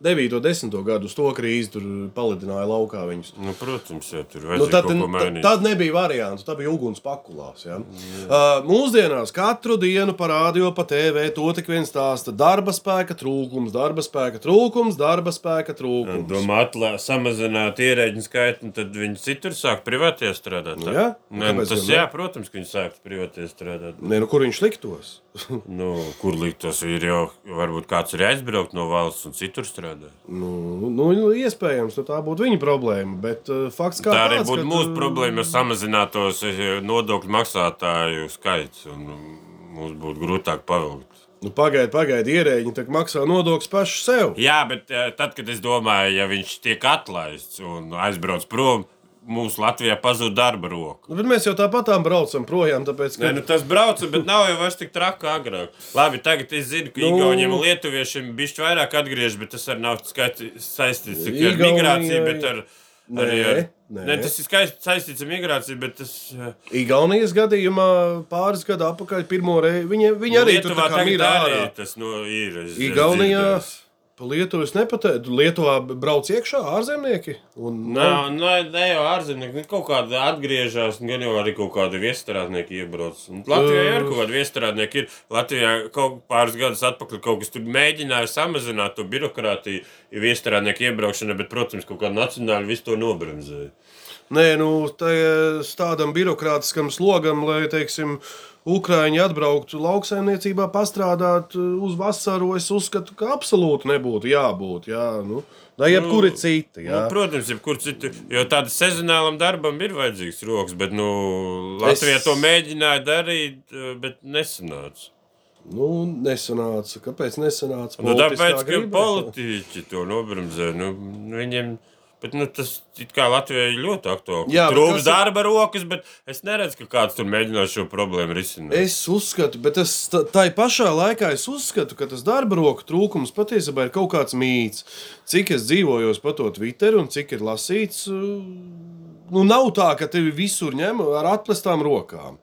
9, 10 gadu, to krīzi tur palidināja laukā viņus. Nu, protams, ja tur Nu, vajadzēja tad, tad, tad nebija variantu. Tā bija uguns pakulās. Ja? Uh, mūsdienās katru dienu parādīja pa TV to tik viens stāsta. Darba spēka trūkums, darba spēka trūkums, darba spēka trūkums. Domā, samazināt ierēģiņu skaitu, tad viņi citur sāk privātie strādāt. Nu jā, Nē, nu, tas jā, protams, ka viņi sāk privātie strādāt. Nē, nu, kur viņš liktos? <laughs> Nu, kur likt tas ir jau, varbūt kāds ir aizbraukt no valsts un citur strādāt. Nu, nu, iespējams, nu, tā būtu viņa problēma. Bet uh, fakts Tā arī tāds, būtu ka, mūsu problēma, ja samazinātos eh, nodokļu maksātāju skaits, un mums būtu grūtāk pavilkt. Nu, Pagaidiet, pagaidiet, ierēģi tak maksā nodokļus paši sev. Jā, bet eh, tad, kad es domāju, ja viņš tiek atlaists un aizbrauc prom, mums Latvijā pazūd darba roka. Nu, bet mēs jau tāpatām braucam projām, tāpēc, ka Nē, nu tas brauca, bet nav jau vairs tik traki agrāk. Labi, tagad es zinu, ka Nu. nu... Igauniem un Lietuviešiem bišķi vairāk atgriež, bet tas arī nav skaiti saistīts tikai ar migrāciju, bet ar. Arī ar, nē. ne, tas ir skaisti saistīts ar migrāciju, bet tas. eh, Igaunijas gadījumā pāris gadu atpakaļ pirmo reizi viņi, viņi arī tur Lietuvā tā kā tagad ir arī tas no, ir. es- es Igaunijā dzirdēju. Pa Lietuvu es nepateicu. Lietuvā brauc iekšā ārzemnieki. Un, Nav, ne, ne jau ārzemnieki, nu, kaut kāda atgriežas, gan jau arī kaut kāda viesturādnieki iebrauc. Un Latvijā jau ir kaut kāda viesturādnieki. Ir. Latvijā kaut pāris gadus atpakaļ kaut kas tur mēģināja samazināt to birokrātiju, ja viesturādnieki iebraukšana, bet, protams, kaut kā nacionāli visu to nobremzēja. Nē, nu, tā- tādam birokrātiskam slogam, lai, teiksim, Ukrāņi atbrauktu lauksaimniecībā, pastrādāt uh, uz vasaru, es uzskatu, ka absolūti nebūtu jābūt. Jā, nu, jebkuri citi. Nu, Jā. protams, jebkur citur, jo tādam sezonālam darbam ir vajadzīgs rokas, bet nu, Latvijā Es- to mēģināja darīt, eh, bet nesanāca. Nu, nesanāca. Kāpēc nesanāca? Nu, tāpēc, ka griba? politiķi to nobremzē, nu, viņiem. Bet, nu, tas kā Latvijai ir ļoti aktuāli. Jā, bet Trūks kas ir- darba rokas, bet es neredzu, ka kāds tur mēģinās šo problēmu risināt. Es uzskatu, bet es, tā pašā laikā es uzskatu, ka tas darba roku trūkums patiesībā ir kaut kāds mīts. Cik es dzīvoju pa to Twitter un cik ir lasīts. uh, Nu, nav tā, ka tevi visur ņem ar atklātām rokām.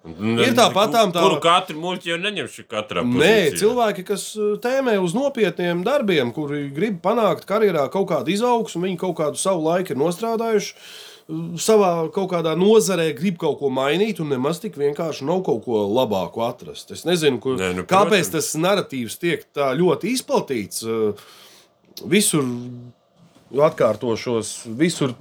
Ir tāpatām tā, Kuru katru muļķi jau neņemšu katrā Nē, pozīcijā. cilvēki, kas uh, tēmē uz nopietniem darbiem, kuri grib panākt karjerā kaut kādu izaugsmu, viņi kaut kādu savu laiku ir nostrādājuši. uh, Savā kaut kādā nozarē grib kaut ko mainīt, un nemaz tik vienkārši nav kaut ko labāku atrast. Es nezinu, kur, Nē, nu, kāpēc protams. tas narratīvs tiek tā ļoti izplatīts. uh, Visur atkārtošos, visur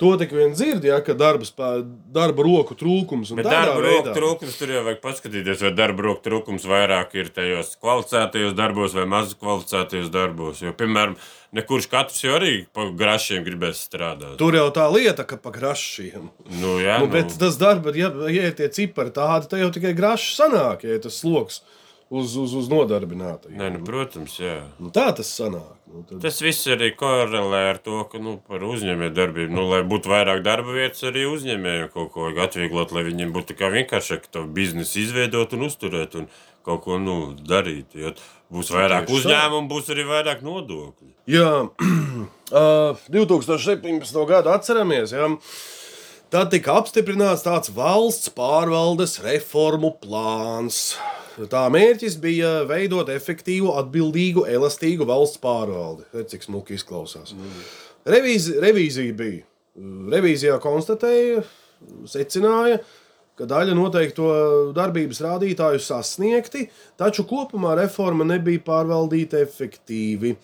to tik vien dzird, ja, ka darba, spē, darba roku trūkums tādā darba roku trūkums tur jau vajag paskatīties, vai darba roku trūkums vairāk ir tajos kvalificētajos darbos vai maz kvalificētajos darbos. Jo, piemēram, nekurš katrs jau arī pa grašiem gribēs strādāt. Tur jau tā lieta, ka pa grašiem. Nu, jā, Nu, nu, bet tas darbs, ja, ja ir tie cipari tādi, tad jau tikai grašs sanāk, ja ir tas sloks uz, uz, uz nodarbinātajiem. Nē, nu, protams, jā. Nu, tā tas sanāk. Nu, tad... Tas viss arī korelē ar to, ka nu, par uzņēmējdarbību, nu, lai būtu vairāk darba vietas, arī uzņēmējiem kaut ko atvieglot, lai viņiem būtu vienkāršāk to biznesu izveidot un uzturēt un kaut ko nu, darīt. Jo būs vairāk uzņēmumu, būs arī vairāk nodokļu. Jā, <clears throat> uh, 2017. gadu atceramies. Jā. Tad tika apstiprināts tāds valsts pārvaldes reformu plāns. Tā mērķis bija veidot efektīvu, atbildīgu, elastīgu valsts pārvaldi. Redz, cik smuki izklausās. Revīzi, revīzija bija. Revīzijā konstatēja, secināja, ka daļa noteikto darbības rādītāju sasniegti, taču kopumā reforma nebija pārvaldīta efektīvi.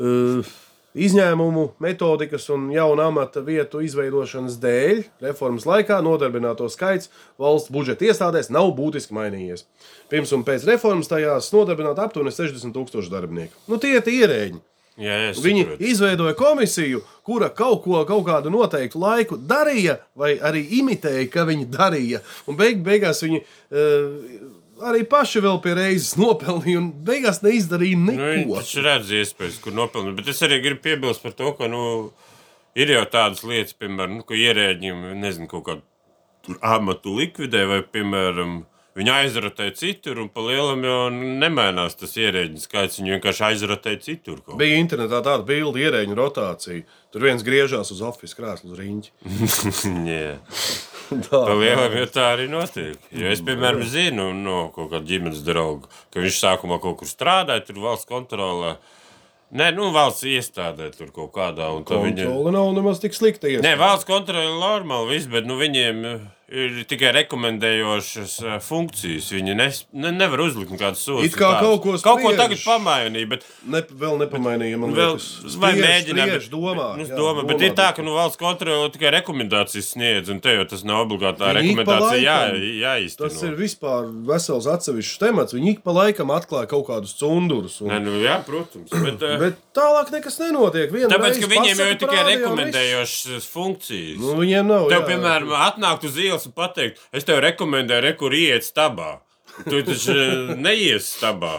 Uh, Izņēmumu, metodikas un jaunu amata vietu izveidošanas dēļ reformas laikā nodarbināto skaits valsts budžeta iestādēs nav būtiski mainījies. Pirms un pēc reformas tajās nodarbināta aptuveni 60 tūkstoši darbinieku. Nu, tie ir ierēģi. Jā, Viņi saprotu. izveidoja komisiju, kura kaut ko, kaut kādu noteiktu laiku darīja, vai arī imitēja, ka viņi darīja. Un beig, beigās viņi uh, arī paši vēl pie reizes nopelnīja, un beigās neizdarīja Nu, neko. taču redz iespējas, kur nopelnīt. Bet es arī gribu piebilst par to, ka nu, ir jau tādas lietas, piemēram, nu, ka ierēģiem, nezinu, kaut kādu amatu likvidē, vai, piemēram, viņi aizrotē citur, un pa lielam jau nemainās tas ierēģiņu skaits. Viņi vienkārši aizrotē citur. kaut Bija internetā tāda bilde, ierēģiņu rotācija. Tur viens griežās uz oficiālu krēslu uz riņķi. <laughs> <laughs> Tā. Jau tā arī notiek. Jo es, piemēram, zinu no kaut kāda ģimenes drauga, ka viņš sākumā kaut kur strādāja, tur valsts kontrolē. Nē, nu, valsts iestādē tur kaut kādā. un tad Viņa... Kontrole nav nemaz tik slikta. Nē, iespēja. valsts kontrole ir normāli, viss, bet nu, viņiem ir tikai rekomendējošas eh, funkcijas. Viņi nes, ne, nevar uzlikt nekādas sūdzības. It kā kaut ko kaut ko tagad pamainīja, bet Ne, vēl nepamainīja. Man vēl liekas, vai mēģināt. spriež, domā. Nu, jā, domā, bet domā, ir tā, ka nu, valsts kontrole tikai rekomendācijas sniedz, un te jau tas nav obligāti tā Viņi rekomendācija jā, jāizteno. Tas ir vispār vesels atsevišķs temats. Viņi ik pa laikam atklāja kaut kādus cundurus. Un... Nē, nu, jā, protams. Bet, eh, Bet tālāk nekas nenotiek. Vienu Tāpēc, ka viņiem jau ir tikai rekomendējošas funkcijas. viss. Nu, viņiem nav. Tev, jā. piemēram, atnākt uz ielas un pateikt, es tev rekomendēju, re, kur iet stabā. Tu taču eh, neies stabā.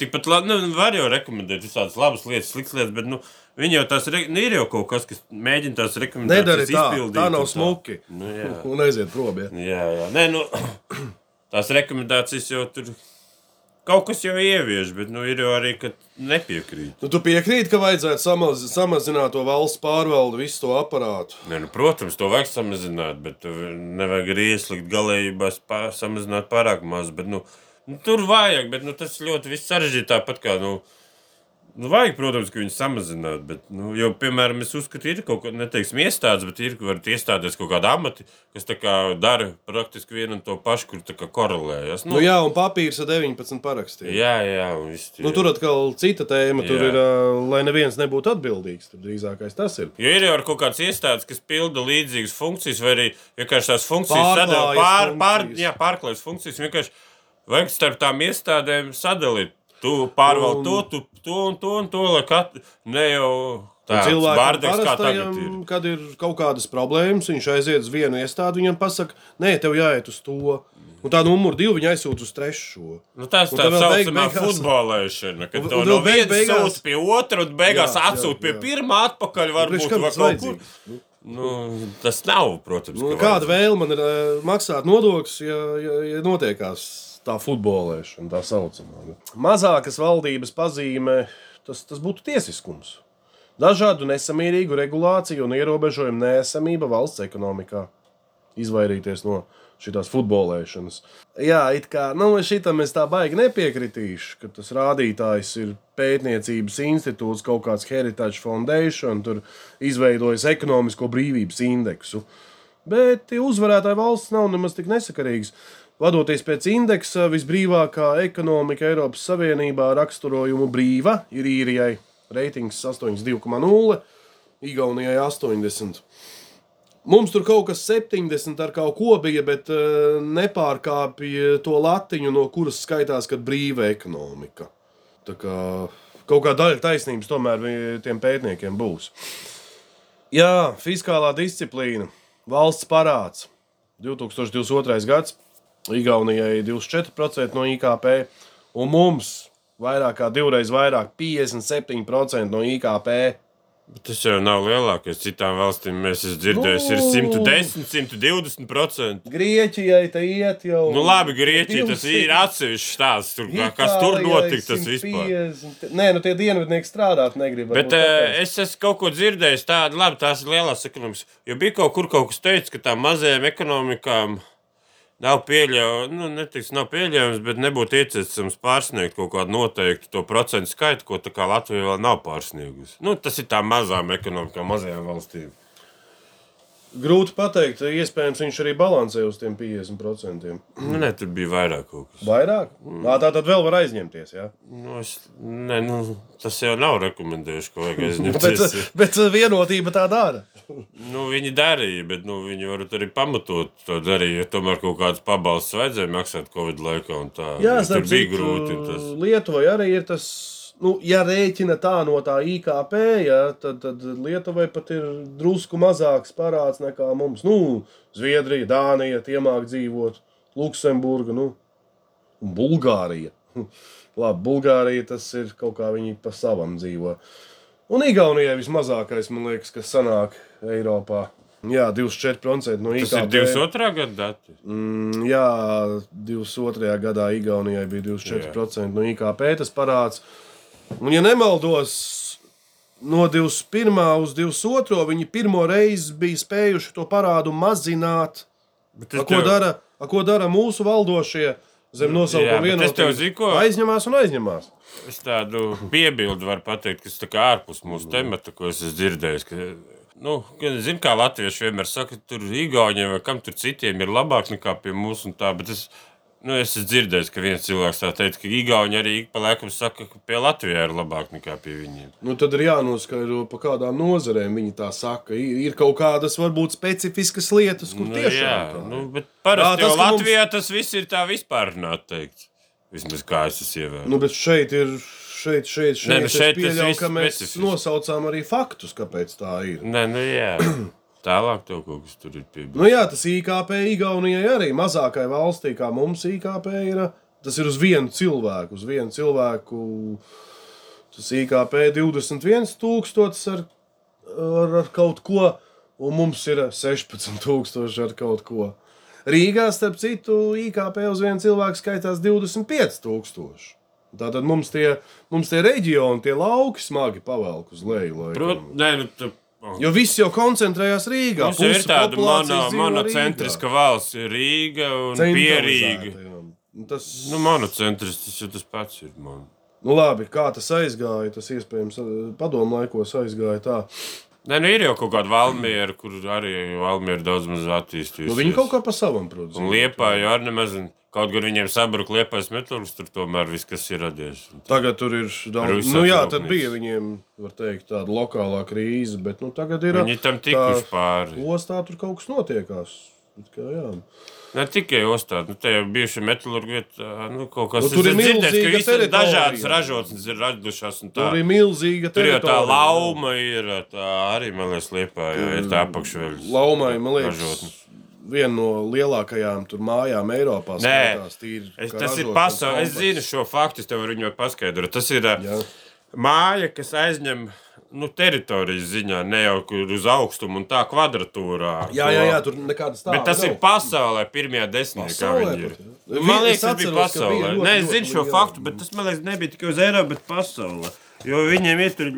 Tikpat labi, nu, var jau rekomendēt visādas labas lietas, sliktas lietas, bet nu, viņi jau tās re... nu, ir jau kaut kas, kas mēģina tās rekomendācijas Nedari tā, izpildīt. tā nav smuki. Nu, jā. Un aiziet prom. Ja. jā, jā. Nē, nu, <clears throat> tās rekomendācijas jau tur kaut kas jau ievieš, bet nu, ir jau arī, ka nepiekrīt. Nu, tu piekrīti, ka vajadzētu samaz, samazināt to valsts pārvaldu, visu to aparātu. Ne, nu, protams, to vajag samazināt, bet tu nevajag arī ieslīgt galējībās, pār, samazināt pārāk maz. Bet, nu, nu, tur vajag, bet nu, tas ļoti sarežģīti tāpat kā. Nu, Nu, vajag, protams, ka viņi samazinātu, bet, nu, jau, piemēram, es uzskatu, ir kaut kāda, neteiksim, iestādes, bet ir, var iestāties kaut kāda amati, kas tā kā dara praktiski vienu un to pašu, kur tā kā korelējas. Nu, jā, un papīrs ar 19 parakstiem. jā, jā, un viss. Nu, tur atkal cita tēma. Tur Jā. ir, ā, lai neviens nebūtu atbildīgs. Tur drīzākais tas ir. Jo ir jau kaut kādas iestādes, kas pilda līdzīgas funkcijas, vai arī vienkārši tās funkcijas sadalīt pār, pār, funkcijas. jā, pārklājas funkcijas. Vienkārši vajag starp tām iestādēm sadalīt. Tu pārvaldi to, tu, to un to un to, lai katru ne jau tāds bārdeks kā tagad ir. kad ir kaut kādas problēmas, viņš aiziet uz vienu iestādi, viņam pasaka, nē, tev jāiet uz to. Un tā numur divi viņa aizsūta uz trešo. Nu, tas Un tā vēl saucamā beigās- futbolēšana, kad Un- to un no vēl vienas beigās- sūta pie otra un beigās atsūta pie pirmā atpakaļ. Varbūt tas kaut kur. vajadzīgs? Nu, tas nav, protams. Nu, kāda vēlme man ir ā, maksāt nodokļus, ja, ja, ja notiekās tā futbolēšana, tā saucamā? Mazākas valdības pazīme, tas, tas būtu tiesiskums. Dažādu nesamērīgu regulāciju un ierobežojumu nesamība valsts ekonomikā. Izvairīties no šīs futbolēšanas. Jā, it kā nu, šitam es tā baigi nepiekritīšu, ka tas rādītājs ir pētniecības institūts, kaut kāds Heritage Foundation, tur izveidojas ekonomisko brīvības indeksu. Bet tie uzvarētāji valsts nav nemaz tik nesakarīgas. Vadoties pēc indeksa, visbrīvākā ekonomika Eiropas Savienībā raksturojumu brīva ir īrijai. Reitings 82,0, Igaunijai 80. Mums tur kaut kas 70 ar kaut ko bija, bet uh, nepārkāpja to latiņu, no kuras skaitās, kad brīva ekonomika. Tā kā kaut kā daļa taisnības tomēr tiem pētniekiem būs. Jā, fiskālā disciplīna, valsts parāds. 2022. gads, Igaunijai 24% no IKP, un mums vairāk kā divreiz vairāk, 57% no IKP. Bet Tas jau nav lielākais. Citām valstīm mēs esam dzirdējuši, ir Nu. 110, 120 procenti. Grieķijai te iet jau. Nu, labi, Grieķija tas ir atsevišķs stāsts. Tur, kā- kas tur notika, tas vispār. 150. Nē, nu tie dienvidnieki strādāt negrib. Bet uh, es esmu kaut ko dzirdējis tādu, labi, tās ir lielās ekonomikas. Jo bija kaut kur kaut kas teicis, ka tām mazajām ekonomikām nav pieļaujams, nu, netiks, nav pieļaujams, bet nebūtu iecensams pārsniegt kaut kādu noteiktu to procentu skaitu, ko tā Latvija vēl nav pārsniegusi. Nu, tas ir tām mazām ekonomikām, mazajām valstīm. Grūti pateikt, iespējams, viņš arī balansē uz tiem 50%. Nu, ne, tur bija vairāk kaut kas. Vairāk? Nā, tā tad vēl var aizņemties. Ja? Nu, es, ne, nu, tas jau nav rekomendējuši, ko vajag Bet, aizņemties. bet vienotība tā dara. Nu, viņi darīja, bet nu, viņi var arī pamatot to darīt. Ja tomēr kaut kādas pabalstus vajadzēja maksāt Covid laikā. un Tā, Jā, jo tur bija grūti. Tas. Lietuvai arī ir tas nu, ja rēķina tā no tā IKP, ja, tad, tad Lietuvai pat ir drusku mazāks parāds nekā mums. Nu, Zviedrija, Dānija, tie māk dzīvot, Luksemburga, nu, Bulgārija. <laughs> Labi, Bulgārija tas ir kaut kā viņi pa savam dzīvo. Un Igaunijai vismazākais, man liekas, kas sanāk Eiropā. Jā, 24% no Tas IKP. ir 22. gada dati. Mm, jā, 22. gadā Igaunijai bija 24% no IKP tas parāds. Un, ja nemaldos, no 21. uz 22. viņi pirmo reizi bija spējuši to parādu mazināt. Bet A, es ko, tev- dara, a, ko dara mūsu valdošie zem nosaukuma vienotības? ko- Aizņemās un aizņemās. Es tādu piebildu varu pateikt, kas kā ārpus mūsu temata, ko es esmu dzirdējis. Ka, nu, zinu, kā latvieši vienmēr saka, tur vai kam tur citiem ir labāk nekā pie mums tā, bet es, nu, es esmu dzirdējis, ka viens cilvēks tā teica, ka Igauni arī ik pa laikam saka, ka pie Latvijā ir labāk nekā pie viņiem. Nu, tad ir jānoskaidro, pa kādām nozarēm viņi tā saka. Ir, ir kaut kādas varbūt specifiskas lietas, kur Nu, tiešām jā, tā ir. nu, bet parasti Jā, tas, ka mums- Latvijā tas viss ir tā vispārnāt teikts. Vismaz kā es esmu ievērojis. Nu, bet šeit ir. Šeit, šeit, šeit, Nē, nu, es šeit tas pieļauju, ka mēs specifiski. nosaucām arī faktus, kāpēc tā ir. Nē, nu jā. Tālāk tev kaut kas tur ir piebilst. Nu, jā, tas IKP Igaunijai arī mazākai valstī, kā mums IKP ir. Tas ir uz vienu cilvēku. Uz vienu cilvēku tas IKP 21,000 ar, ar, ar kaut ko, un mums ir 16,000 ar kaut ko. Rīgā, starp citu, IKP uz vienu cilvēku skaitās 25,000. Tātad mums tie, mums tie reģioni, tie lauki smagi pavelk uz leju. Protams, nu, Jo viss jau koncentrējās Rīgā. Jau ir Puse tāda populācijas mono, dzīvo monocentriska valsts, Rīga un. Pierīga. Nu, Tas, Nu, monocentrisks tas jau tas pats ir. Man. nu, labi, kā tas aizgāja, tas iespējams padomu laikos aizgāja tā. Nē, nu ir jau kaut kāda valmiera, kur arī valmiera daudz maz attīstījusies. Nu, viņi kaut kā pa savam, protams. Un liepā jau arī nemaz, un kaut gan viņiem sabruka liepais metāls, tur tomēr viss, kas ir radies. Tagad tur ir daudz. Nu, jā, tad bija viņiem, var teikt, tāda lokālā krīze, bet nu, tagad ir. Viņi tam tikuši pāri. Ostā tur kaut kas notiekās. Kā, jā. Ne tikai ostāt, nu, bijuši metālurgi vietā, nu, kaut kas Nu, tur ir milzīga ka visas teritorija. dažādas ražotnes ir radušās tā. Tur ir milzīga Tur jau tā teritorija. lauma ir, tā arī, man liekas, liepā, jo ir tā apakšveļas. Laumai, man liekas, ražotne. Viena no lielākajām mājām Eiropā. Nē, tīri Es, tas ir ražošanas pasaule. Es zinu šo faktu, es tev varu viņu paskaidrot. Tas ir ā, Jā. māja, kas aizņem nu, teritorijas ziņā, ne jau uz augstumu un tā kvadratūrā. Jā, jā, jā, tur nekādas tādas Bet tas ir pasaulē, pirmajā jā. Nu, Man liekas, tas bija pasaulē. Nē, es zinu šo faktu, bet tas, man liekas, nebija tikai uz Eiropas, bet pasaulē. Jo viņiem ir tur,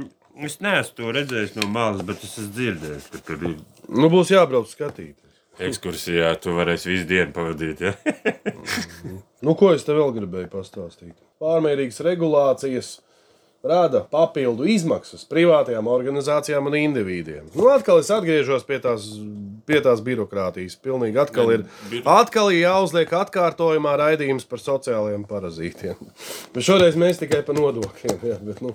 es neesmu to redzējis no malas, bet es esmu dzirdējis, tur ir Nu, būs jābrauc skatīt. Ekskursijā, tu varēsi visu dienu pavadīt. Ja? <laughs> Nu, ko es te vēl gribēju pastāstīt? Pārmērīgas regulācijas rada papildu izmaksas privātajām organizācijām un individiem. Nu, atkal es atgriežos pie tās, pie tās birokrātijas. Pilnīgi atkal ir, atkal ir jāuzliek atkārtojumā raidījums par sociālajiem parazītiem. Bet šoreiz mēs tikai par nodokļiem. Jā, bet, nu,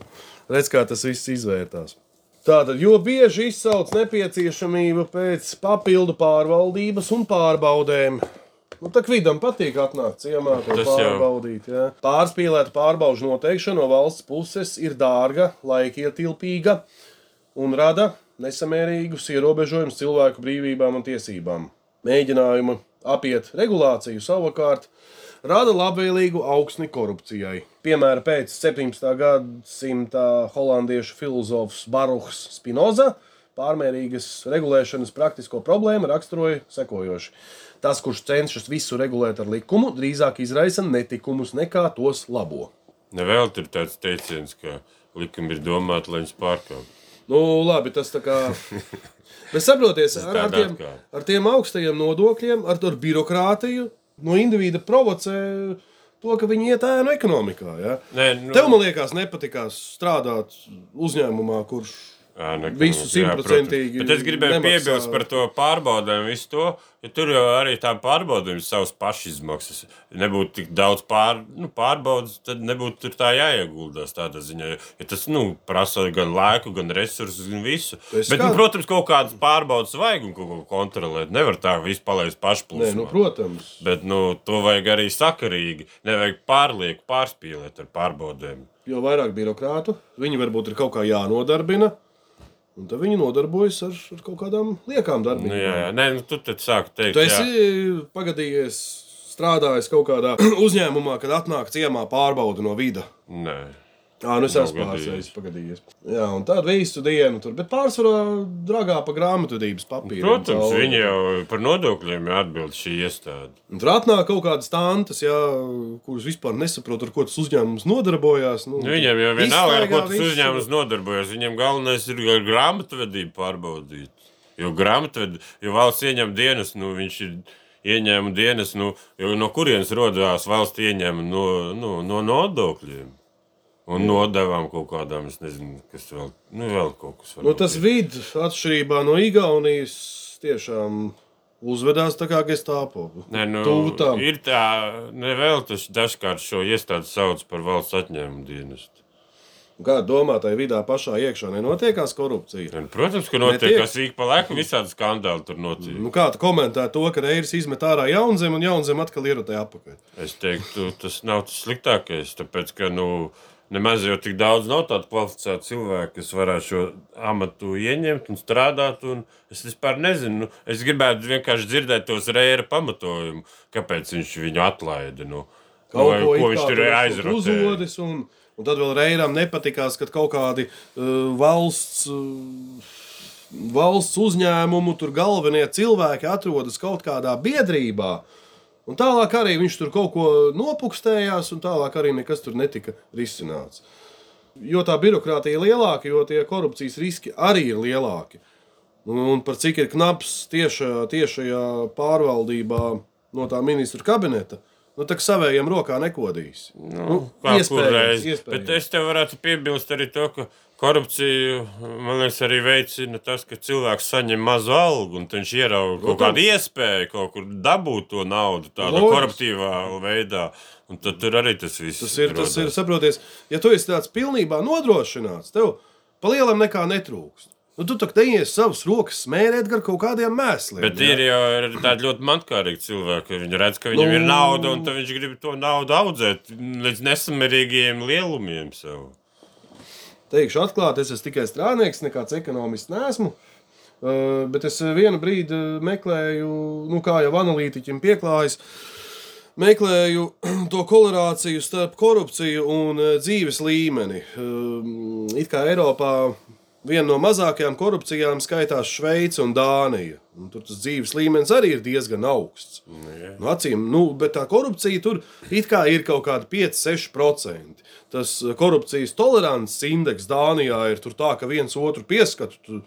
redz, kā tas viss izvērtās. Tātad, jo bieži izsauc nepieciešamību pēc papildu pārvaldības un pārbaudēm. Nu, tā kā vidam patīk atnākt ciemā, to Tas pārbaudīt. Jā. Pārspīlēta pārbaudas noteikšana no valsts puses ir dārga, laikietilpīga un rada nesamērīgus ierobežojumus cilvēku brīvībām un tiesībām. Mēģinājumi apiet regulāciju savukārt rada labvēlīgu augsni korupcijai. Piemēram, pēc 17. gadsimta holandiešu filozofs Baruchs Spinoza pārmērīgas regulēšanas praktisko problēmu raksturoja sekojoši. Tas, kurš cenšas visu regulēt ar likumu, drīzāk izraisa netikumus nekā tos labo. Nevēl tur tāds teiciens, ka likumi ir domāti, lai viņus pārkāptu. Nu, labi, tas tā kā. <laughs> Bet saprotiet, ar, ar, tiem, ar tiem augstajiem nodokļiem, ar to birokrātiju, no individa provocē to, ka viņi iet ēnu ekonomikā. Ja? Nē, nu, Tev, man liekas, nepatikās strādāt uzņēmumā, kurš Jā, nekā- Visu simtprocentīgi Bet es gribēju nemaksā. piebilst par to pārbaudēm, visu to, ja tur jau arī tā pārbaudījuma savas pašizmaksas. Nebūtu tik daudz pār, nu, pārbaudas, tad nebūtu tur tā jāieguldās tādā ziņā. Ja tas nu, prasa gan laiku, gan resursus, gan visu. Es Bet, kā- nu, protams, kaut kādas pārbaudas vajag un kaut ko kontrolēt. Nevar tā visu palaist pašplūsmā. nu, protams. Bet nu, to vajag arī sakarīgi. Nevajag pārlieku pārspīlēt ar pārbaudēm. Jo vairāk birokrātu, viņi varbūt ir kaut kā jānodarbina. Un tad viņi nodarbojas ar, ar kaut kādām liekām Nu, darbībām. jā, jā. Nē, nu, tu tad sāki teikt, Tu jā. esi pagadījies, strādājis kaut kādā <clears throat> uzņēmumā, kad atnāk ciemā pārbauda no vida. Jā, nu es esmu pārsteigts, pagadījies. Jā, un tādu visu dienu tur, bet pārsvarā dragā pa grāmatvedības papīru. Protams, viņi jau par nodokļiem atbild šī iestāde. Un tur atnāk kaut kādas tantes, jā, kuras vispār nesaprot, ar ko tas uzņēmums nodarbojās. Nu, Nu, viņiem jau vienalga, ar ko tas visu. uzņēmums nodarbojas. Viņiem galvenais ir grāmatvedību pārbaudīt. Jo grāmatved, jo valsts ieņem dienas, nu, viņš ir ieņēmuma dienas, nu, jo no kurienes rodās valsts ieņēmuma no, no, no nodokļiem. Un nodevām kaut kādām, es nezinu, kas vēl, nu, vēl kaut kas Nu, tas ir. vids, atšķirībā no Igaunijas, tiešām uzvedās tā kā gestāpo. Nē, nu, tam. ir tā, nevēl tas dažkārt šo iestādi sauc par valsts atņēmumu dienestu. Kā domā, tajā vidā pašā iekšā nenotiekās korupcija? Un, protams, ka notiek Netiek. kas ik pa laikam, visādi skandāli tur notiek. Nu, kā tu komentē to, ka reiz izmet ārā jaunzem un jaunzem atkal ierotē apakaļ? Es teiktu, tas nav tas sliktākais, tāpēc ka nu, nemaz jau tik daudz nav tādu kvalificētu cilvēku, kas varētu šo amatu ieņemt un strādāt. Un es vispār nezinu, nu, es gribētu vienkārši dzirdēt tos rēra pamatojumu, kāpēc viņš viņu atlaida. Nu, Kaut vai, ko, ko viņš tur aizrotēja. uzodis, un, un tad vēl Reiram nepatikās, ka kaut kādi uh, valsts, uh, valsts uzņēmumu tur galvenie cilvēki atrodas kaut kādā biedrībā. Un tālāk arī viņš tur kaut ko nopukstējās, un tālāk arī nekas tur netika risināts. Jo tā birokrātija ir lielāka, jo tie korupcijas riski arī ir lielāki. Un, un par cik ir knaps tiešajā, tiešajā pārvaldībā no tā ministra kabineta, nu tā savējiem rokā nekodīs. Nu, Kā iespējams, iespējams. Bet es tev varētu piebilst arī to, ka korupciju, man liekas, arī veicina tas, ka cilvēks saņem mazu algu un viņš ierauga kaut kādu iespēju kaut kur dabūt to naudu tādā Loģiski. koruptīvā veidā. Un tad tur arī tas viss Tas ir, tas ir, rodās. saproties, ja tu esi tāds pilnībā nodrošināts, tev pa lielam nekā netrūkst. Nu, tu tak neies savas rokas smērēt gar kaut kādiem mēsliem. Bet jā. ir jau ir tādi ļoti mankārīgi cilvēki, viņi redz, ka viņam Nu. ir nauda, un viņš grib to naudu audzēt līdz nesamērīgiem lielumiem. Sev. Teikšu atklāti, es esmu tikai strādnieks, nekāds ekonomists neesmu. Uh, bet es vienu brīdi meklēju, nu, kā jau analītiķim pieklājas, meklēju <clears throat> to korelāciju starp korupciju un uh, dzīves līmeni. Um, It kā Eiropā viena no mazākajām korupcijām skaitās Šveice un Dānija. Un tur tas dzīves līmenis arī ir diezgan augsts. Nu, acīm, nu, bet tā korupcija tur it kā ir kaut kāda 5-6%. Tas eh, korupcijas tolerances indeks Dānijā ir tur tā, ka viens otru pieskatu. Tu,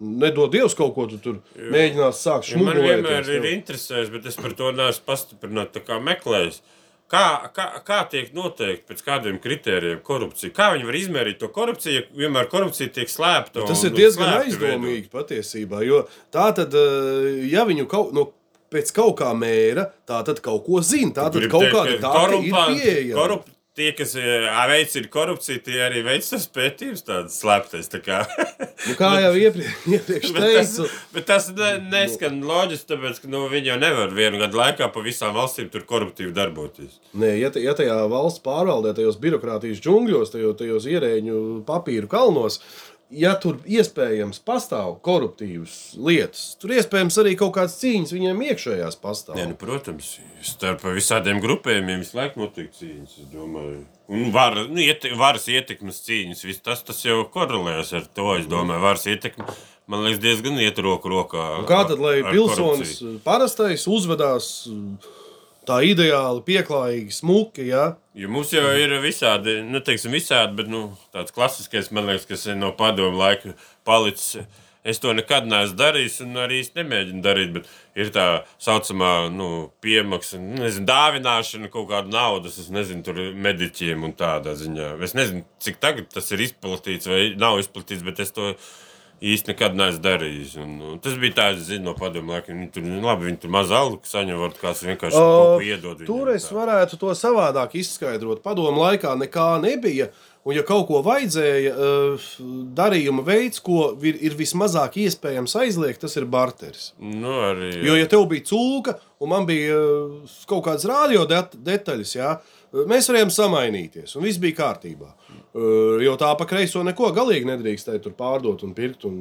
Nedod Dievs kaut ko tu tur mēģinās sākt Ja man vienmēr ir interesējis, bet es par to neesmu pastiprināti tā kā meklējis. Kā, kā, kā tiek noteikti pēc kādiem kritērijiem korupcija? Kā viņi var izmērīt to korupciju? ja Vienmēr korupcija tiek slēpta. Tas un- ir diezgan un slēpti aizdomīgi patiesībā. Jo tā tad, eh, ja viņu kaut, no, pēc kaut kā mēra, tā tad kaut ko zina. Tā tad kaut kāda data ir pieejama. korup- Tie, kas eh, veicina korupciju, tie arī veic savus pētījumus, tādas slēptas. Tā kā. <laughs> Nu, kā jau iepriekš, iepriekš <laughs> bet tas, teicu, bet tas ne, neskan loģiski, tāpēc, ka nu, viņi jau nevar vienu gadu laikā pa visām valstīm tur koruptīvi darboties. Nē, ja, ja tajā valsts pārvaldē, tajos birokrātijas džungļos, tajos, tajos ierēģu papīru kalnos, ja tur iespējams pastāv koruptīvas lietas, tur iespējams arī kaut kādas cīņas viņiem iekšējās pastāv. Jā, nu, protams, starp visādiem grupējumiem visu laiku notiek cīņas. es domāju. Un var, nu, iete, varas ietekmes cīņas, viss tas, tas jau korelējas ar to. Es domāju, varas ietekme man liekas diezgan iet roku rokā. Un Kā tad, lai pilsonis korupciju. parastais uzvedās uh, tā ideāli, pieklājīgi, smuki? Ja? Jo mums jau ir visādi, nu, teiksim, visādi, bet nu, tāds klasiskais, man liekas, kas ir no padomu laika palicis. Es to nekad neesmu darījis, un arī es nemēģinu darīt. Ir tā saucamā nu, piemaksa, nu, nezinu, dāvināšana kaut kāda naudas, es nezinu, tur mediķiem un tādā ziņā. Es nezinu, cik tagad tas ir izplatīts vai nav izplatīts, bet es to īsti nekad neesmu darījis. Un, un tas bija tāds, zinu, no padomu laika. Viņi tur, nu, labi, viņi tur maz algu saņem, varbūt kāds vienkārši ko iedod. Tur es varētu to savādāk izskaidrot. Padomu laikā nekā nebija. Un, ja kaut ko vajadzēja, eh, darījuma veids, ko ir, ir vismazāk iespējams aizliegt, tas ir barteris. Nu, arī. Jo, ja tev bija cūka un man bija eh, kaut kādas radio det detaļas, jā, mēs varējām samainīties, un viss bija kārtībā. Eh, Jo tā pa kreiso neko galīgi nedrīkstēja tur pārdot un pirkt. Un,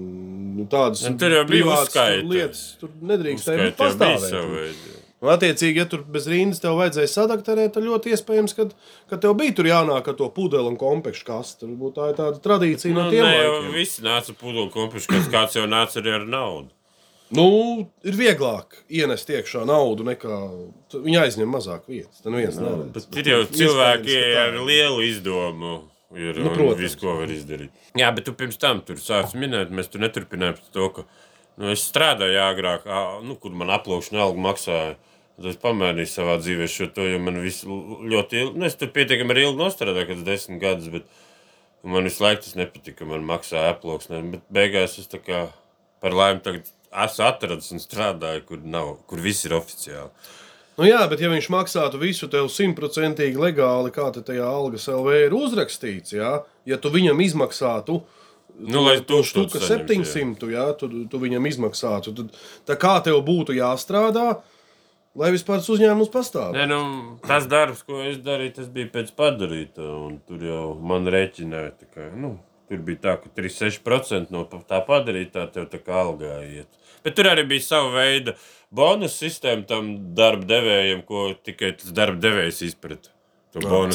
nu, tādas Un tur jau bija uzskaita. lietas, tur nedrīkstēja bija pastāvēt. Un, attiecīgi, ja tur bez rindas tev vajadzēja sadakterēt, tad ļoti iespējams, ka, ka tev bija tur jānāk ar to pudeli un kompekšu kastu. Varbūt tā ir tāda tradīcija no Nu, tiem ne, jau visi nāca pudeļu kompušu, kas kāds jau nāca arī ar naudu. Nu, ir vieglāk ienest iekšā naudu nekā viņa aizņem mazāk vietas. Tad viens Bet ir jau cilvēki ar lielu izdomu. Ir, Nu, protams. visu, ko var izdarīt. Jā, bet tu pirms tam tur sācis minēt, mēs tur neturpinājām par to, ka nu, es strādāju agrāk, nu, kur man aplūkšana alga maksāja. Tad es pamēģināju savā dzīvē šo to, jo man viss ļoti ilgi, nu, es tur pietiekami ilgi nostrādāju, kad desmit gadus, bet man visu laiku tas nepatika, man maksāja aploksnē. Bet beigās es tā kā par laimi tagad esmu atradis un strādāju, kur nav, kur viss ir oficiāli. Nu, jā, bet ja viņš maksātu visu tev simtprocentīgi legāli, kā te tajā algas LV ir uzrakstīts, jā, ja tu viņam izmaksātu. Nu, lai to tūkstotis štuka saņemtu, 700, jā, tu, tu viņam izmaksātu. Tad, tā kā tev būtu jāstrādā, lai vispār tas uzņēmums pastāv. Nē, nu, tas darbs, ko es darīju, tas bija pēc padarīta. un Tur jau man rēķināja, kā, nu, tur bija tā, ka 36% no tā padarītā tev tā kā algā iet. Bet tur arī bija sava veida bonus sistēma tam darba devējiem, ko tikai tas darba devējs izprata.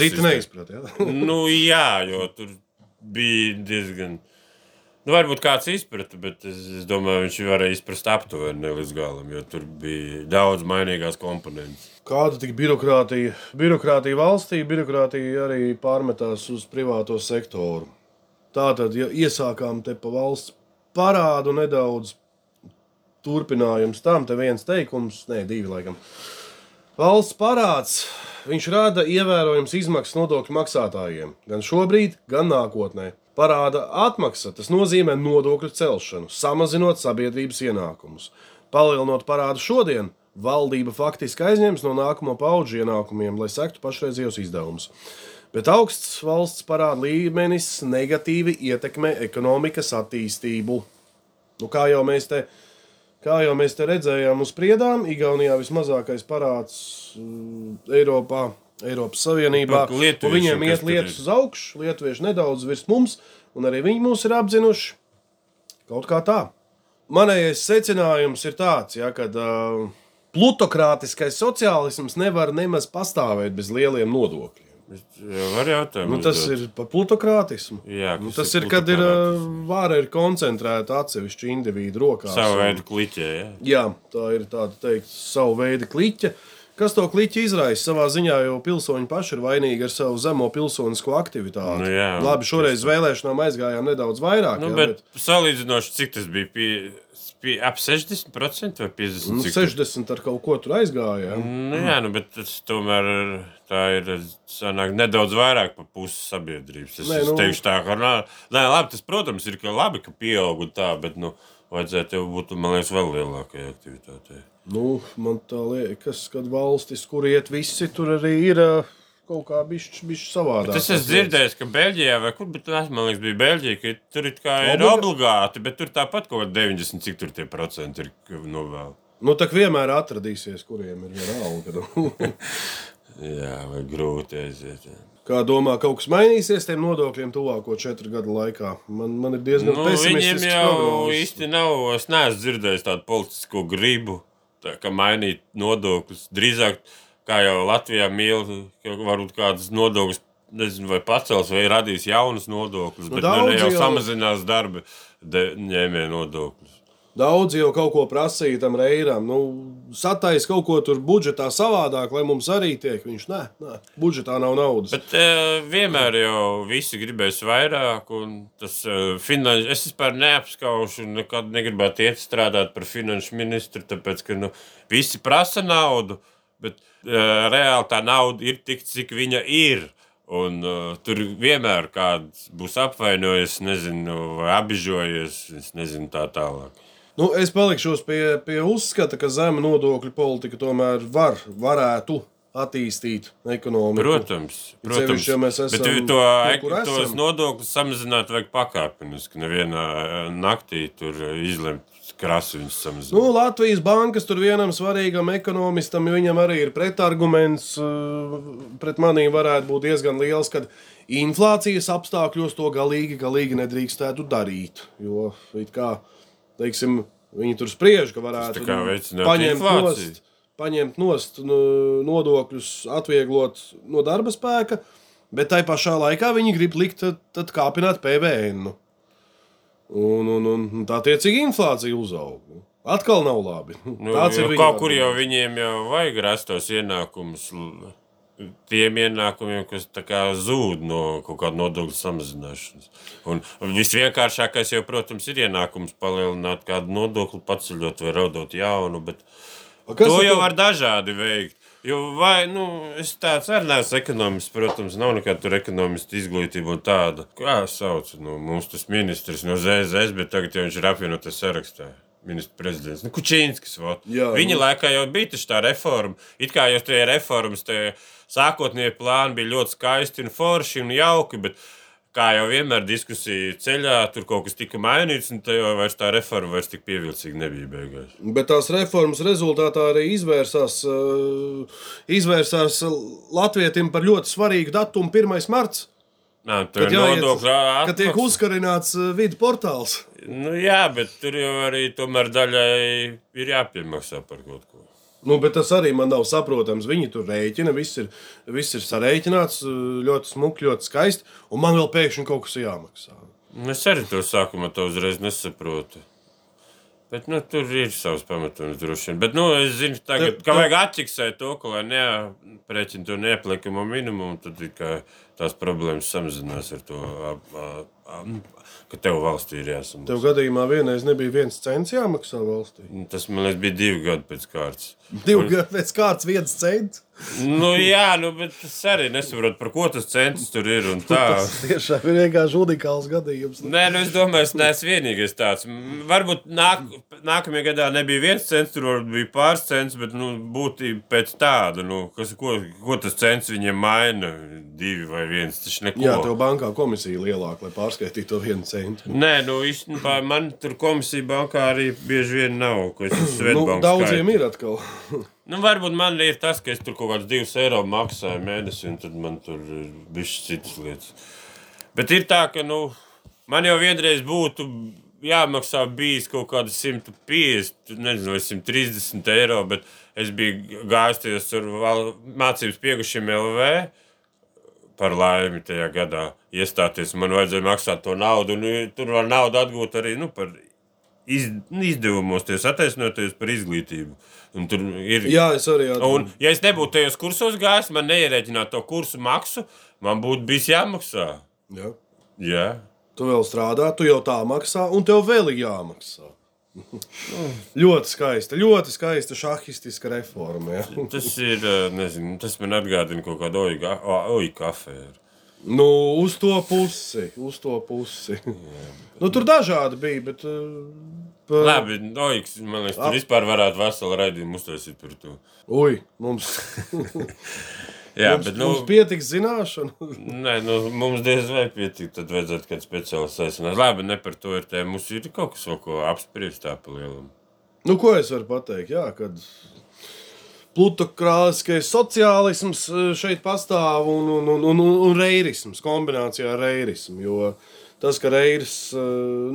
Citi neizprot. Jā. <laughs> Nu, jā, jo tur bija diezgan. Nu, varbūt kāds izprata, bet es, es domāju, viņš varēja izprast aptuveni līdz galam, jo tur bija daudz mainīgās komponentes. Kāda tik birokrātija? Birokrātija valstī, birokrātija arī pārmetās uz privāto sektoru. Tātad, ja iesākām te pa valsts parādu nedaudz, turpinājums tam, te viens teikums, ne divi laikam. Valsts parāds, viņš rada ievērojams izmaksas nodokļu maksātājiem, gan šobrīd, gan nākotnē. Parāda atmaksa, tas nozīmē nodokļu celšanu, samazinot sabiedrības ienākumus. Palielinot parādu šodien, valdība faktiski aizņems no nākamo paudžu ienākumiem, lai sektu pašreizējos izdevumus. Bet augsts valsts parāda līmenis negatīvi ietekmē ekonomikas attīstību. Nu, kā jau mēs te Kā jau mēs te redzējām, uz priedām, Igaunijā vismazākais parāds mm, Eiropā, Eiropas Savienībā. Viņiem iet lietas uz augšu, lietuvieši nedaudz virs mums, un arī viņi mūs ir apzinuši. Kaut kā tā. Manējais secinājums ir tāds, ja, ka uh, plutokrātiskais sociālisms nevar nemaz pastāvēt bez lieliem nodokļiem. Var jautāt. Nu, tas ir par plutokrātismu. Jā, Nu, tas ir ir, kad ir vāra ir koncentrēta atsevišķu individu rokās. Savu veidu kliķē. Jā. Jā, tā ir tāda teikt, savu veidu kliķa. Kas to kliķi izraisa savā ziņā, jo pilsoņi paši ir vainīgi ar savu zemo pilsonisko aktivitāti. Nu jā, Labi, šoreiz vēlēšanām aizgājām nedaudz vairāk. Nu, jā, bet salīdzinoši, cik tas bija? Pie, pie, ap 60% vai 50%? nu, cik tur? 60 ar kaut ko tur aizgāja. Nu, jā, nu, bet tas tomēr tā ir sanāk, nedaudz vairāk par pusi sabiedrības. Es, Nē, nu- es teikšu tā, ka, nā, labi, tas, protams, ir ka labi, ka pieaug un tā, bet, nu, vajadzētu jau būt, man liekas, vēl lielākai aktivitātei. Nu, man tā liekas, ka valstis, kur iet visi, tur arī ir ā, kaut kā bišķi savādāk. Tas es dzirdēju, ka Beļģijā vai kur, bet tas, man liekas, bija Beļģija, ka tur it kā ir obligāti, bet tur tāpat kaut kā 90, cik tur tie procenti ir novēl. Nu, tā vienmēr atradīsies, kuriem ir viena alga. Nu. <laughs> Jā, vai grūti aiziet. Jā. Kā domā, kaut kas mainīsies tiem nodokļiem tuvāko četru gadu laikā? Man, man ir diezgan Nu, viņiem pesimistisks jau prognozes. īsti nav. Es neesmu dzirdējis tādu politisko gribu, tā, ka mainīt nodokļus. Drīzāk, kā jau Latvijā mīl, varbūt kādas nodokļus. Nezinu, vai pacels, vai radīs jaunas nodokļus, Nu, bet nu, ne jau jau- samazinās darba ņēmēju nodokļus. Daudz jau kaut ko prasīja tam reiram. Nu, Satais kaut ko tur budžetā savādāk, lai mums arī tiek. Viņš nē, nē budžetā nav naudas. Bet, e, vienmēr jau visi gribēs vairāk, un tas e, finanšu, es vispār neapskaužu, un nekad negribētu iet strādāt par finanšu ministru, tāpēc, ka nu, visi prasa naudu, bet e, reāli tā nauda ir tik, cik viņa ir. Un, uh, tur vienmēr kāds būs apvainojies, nezinu, vai apbižojies. Es nezinu, tā tālāk. Nu, es palikšu pie, pie uzskata, ka zema nodokļu politika tomēr var, varētu attīstīt ekonomiku. Protams, protams. Cevišķi, ja mēs esam bet to, kur tos esam. nodokļus samazināt vajag pakāpeniski. Nevienā eh, naktī tur izlemt krasi viņus samazināt. Nu, Latvijas bankas tur vienam svarīgam ekonomistam, viņam arī ir pretarguments uh, pret maniem, varētu būt diezgan liels, kad inflācijas apstākļos to galīgi, galīgi nedrīkstētu darīt. Jo, it kā, teiksim, viņi tur spriež, ka varētu paņemt inflāciju. nost, paņemt nost nodokļus, atvieglot no darba spēka, bet tai pašā laikā viņi grib likt tad, tad kāpināt PVN. -u. Un, un, un, tā tiecīgi inflācija uzaug. Nu, Atkal nav labi. <laughs> Nu, Tāds ir kaut kur jau viņiem jau vajag rast tos ienākumus. Tiem ienākumiem, kas kā zūd no kaut kāda nodokļu samazināšanas. Un visvienkāršākais jau, protams, ir ienākums palielināt kādu nodokli, paceļot vai radot jaunu, bet A, to jau var dažādi veikt. Jo vai, nu, es tāds arī neesmu ekonomists, protams, nav nekāda tur ekonomista izglītība un tāda. Kā sauc, nu, mums tas ministrs no ZZS, bet tagad jau viņš ir apvienotas sarakstā. Ministra prezidents. Nu, Kučīnskis. Viņa nu. laikā jau bija tā reforma. It kā jau tie reformas, tie sākotnēji plāni bija ļoti skaisti un forši un jauki, bet kā jau vienmēr diskusija ceļā, tur kaut kas tika mainīts, un tā jau vairs tā reforma vairs tik pievilcīga nebija beigās. Bet tās reformas rezultātā arī izvērsās, uh, izvērsās Latvijam par ļoti svarīgu datumu, 1. marts, Nā, tur kad, ir nodokļu kad tiek uzkarināts uh, vidu portāls. Nu, jā, bet tur jau arī tomēr daļai ir jāpiemaksā par kaut ko. Nu, bet tas arī man nav saprotams. Viņi tur rēķina, viss ir, viss ir sarēķināts, ļoti smuki, ļoti skaisti, un man vēl pēkšņi kaut kas jāmaksā. Nu, Es arī to sākumā to uzreiz nesaprotu. Bet nu, tur ir savs pamatojums droši vien. Bet nu, es zinu, tagad, ka vajag atķiksēt to, ka, lai neaprēķina to neapliekamo minimumu, tad tās problēmas samazinās ar to, ap- ap- ap- ka tev valstī ir jāsamaksā. Tev gadījumā vienreiz nebija viens cents jāmaksā valstī. Tas man liekas, bija divi gadi pēc kārtas. Divu gadu pēc kārtas viens cents. Nu, jā, nu, bet es arī nesaprotu, par ko tas centrs tur ir. Tas tiešām ir vienkārši unikāls gadījums. Nē, nu es domāju, es neesmu vienīgais tāds. Varbūt nāk, nākamajā gadā nebija viens cents, tur bija pāris cents, bet nu, būtība pēc tāda, nu, kas, ko, ko tas cents viņiem maina. Divi vai viens. Jā, tev bankā komisija lielāka, lai pārskaitītu to vienu centu. Nē, nu īstenībā man tur komisija bankā arī bieži vien nav. Nu, daudziem skaitu. ir atkal. <laughs> Nu, varbūt man ir tas, ka es tur kaut kādus divus eiro maksāju mēnesī, un tad man tur ir bijušas citas lietas. Bet ir tā, ka nu, man jau vienreiz būtu jāmaksā bijis kaut kādi 150, nezinu, vai 130 eiro, bet es biju gājis val- mācības piegušiem LV. Par laimi tajā gadā iestāties, man vajadzēja maksāt to naudu. Un, eh, tur var naudu atgūt arī nu, par iz, izdevumos, ties attaisnoties par izglītību. Un tur ir Jā, es arī Un, ja es nebūtu tajos kursos gājis, man neierēķinātu to kursu maksu, man būtu bijis jāmaksā. Jā. Jā, Tu vēl strādā, tu jau tā maksā, un tev vēl ir jāmaksā. <laughs> ļoti skaista, ļoti skaista šahistiska reforma. Ja? tas ir, eh, nezinu, tas man atgādina kaut kādu oju, oju kafēru. Nu, uz to pusi, uz to pusi. nu, tur dažādi bija, bet. Uh, pa- Labi, ojiks, man liekas, tur vispār varētu veselu raidījumu uztaisīt par to. Ui, mums, <laughs> Jā, mums, bet, nu, mums pietiks zināšanu. <laughs> nē, nu, mums diez vai pietik, tad vajadzētu kāds speciāls aicināt. Labi, ne par to ir tēma, mums ir kaut kas ko apspriest tā pa lielam. nu, ko es varu pateikt? Jā, kad plutokrātiskais sociālisms eh, šeit pastāv un, un, un, un, un reirisms, kombinācijā ar reirismu. Jo tas, ka reiris eh,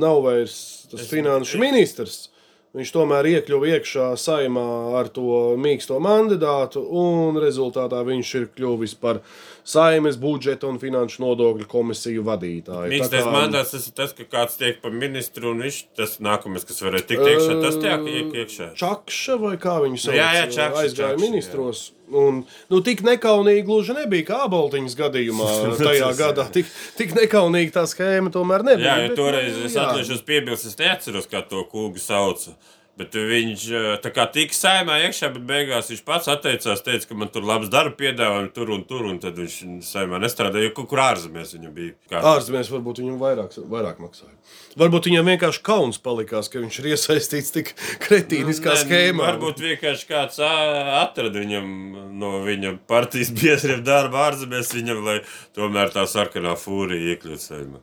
nav vairs tas finanšu ministrs, viņš tomēr iekļuva iekšā saimā ar to mīksto mandātu, un rezultātā viņš ir kļuvis par saimes budžeta un finanšu nodokļu komisiju vadītāju. Tā Mīkstais kā- mandāts tas ir tas, ka kāds tiek par ministru, un viņš tas nākamais, kas varētu tikt iekšā, tas tiek iek- iekšā. Čakša vai kā viņu sauc? Jā, jā, Čakša, aizgāja Čakša, ministros. Un, nu, tik nekaunīgi gluži nebija kā aboltiņas gadījumā. <laughs> Tajā gadā tik, tik nekaunīgi tā schēma tomēr nebija. Jā, jo bet, toreiz nu, es jā. atceros piebilst, es neatceros, kā to kungu sauca. Bet viņš tā kā tika saimā iekšā, bet beigās viņš pats atteicās, teica, ka man tur labs darba piedāvājumi tur un tur, un tad viņš saimā nestrādāja, jo kur ārzemēs viņam bija. Kā... Ārzemēs varbūt viņam vairāk, vairāk maksāja. Varbūt viņam vienkārši kauns palikās, ka viņš ir iesaistīts tik kretīniskā Nē, schēmā. Varbūt vienkārši kāds atrada viņam no viņa partijas biedriem darbu ārzemēs, viņam, lai tomēr tā sarkanā fūrija iekļūtu saimā.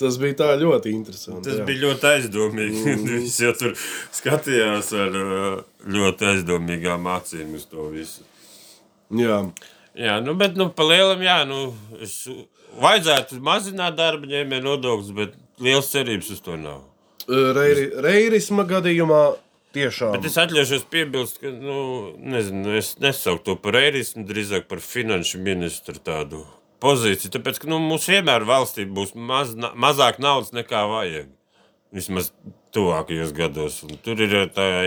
Tas bija tā ļoti interesanti. Tas jā. bija ļoti aizdomīgi. Mm. <laughs> Viņš jau tur skatījās ar ā, ļoti aizdomīgām acīm uz to visu. Jā. Jā, nu, bet nu, pa lielam, jā, nu, es, vajadzētu mazināt darba ņēmēju nodokļus, bet liels cerības uz to nav. Reiri, reirisma gadījumā tiešām. Bet es atļaušos piebilst, ka, nu, nezinu, es nesauktu to par eirismu, drīzāk par finanšu ministru tādu pozīciju, tāpēc, ka, nu, mums vienmēr valstī būs maz, mazāk naudas nekā vajag. Vismaz tuvākajos gados, un tur ir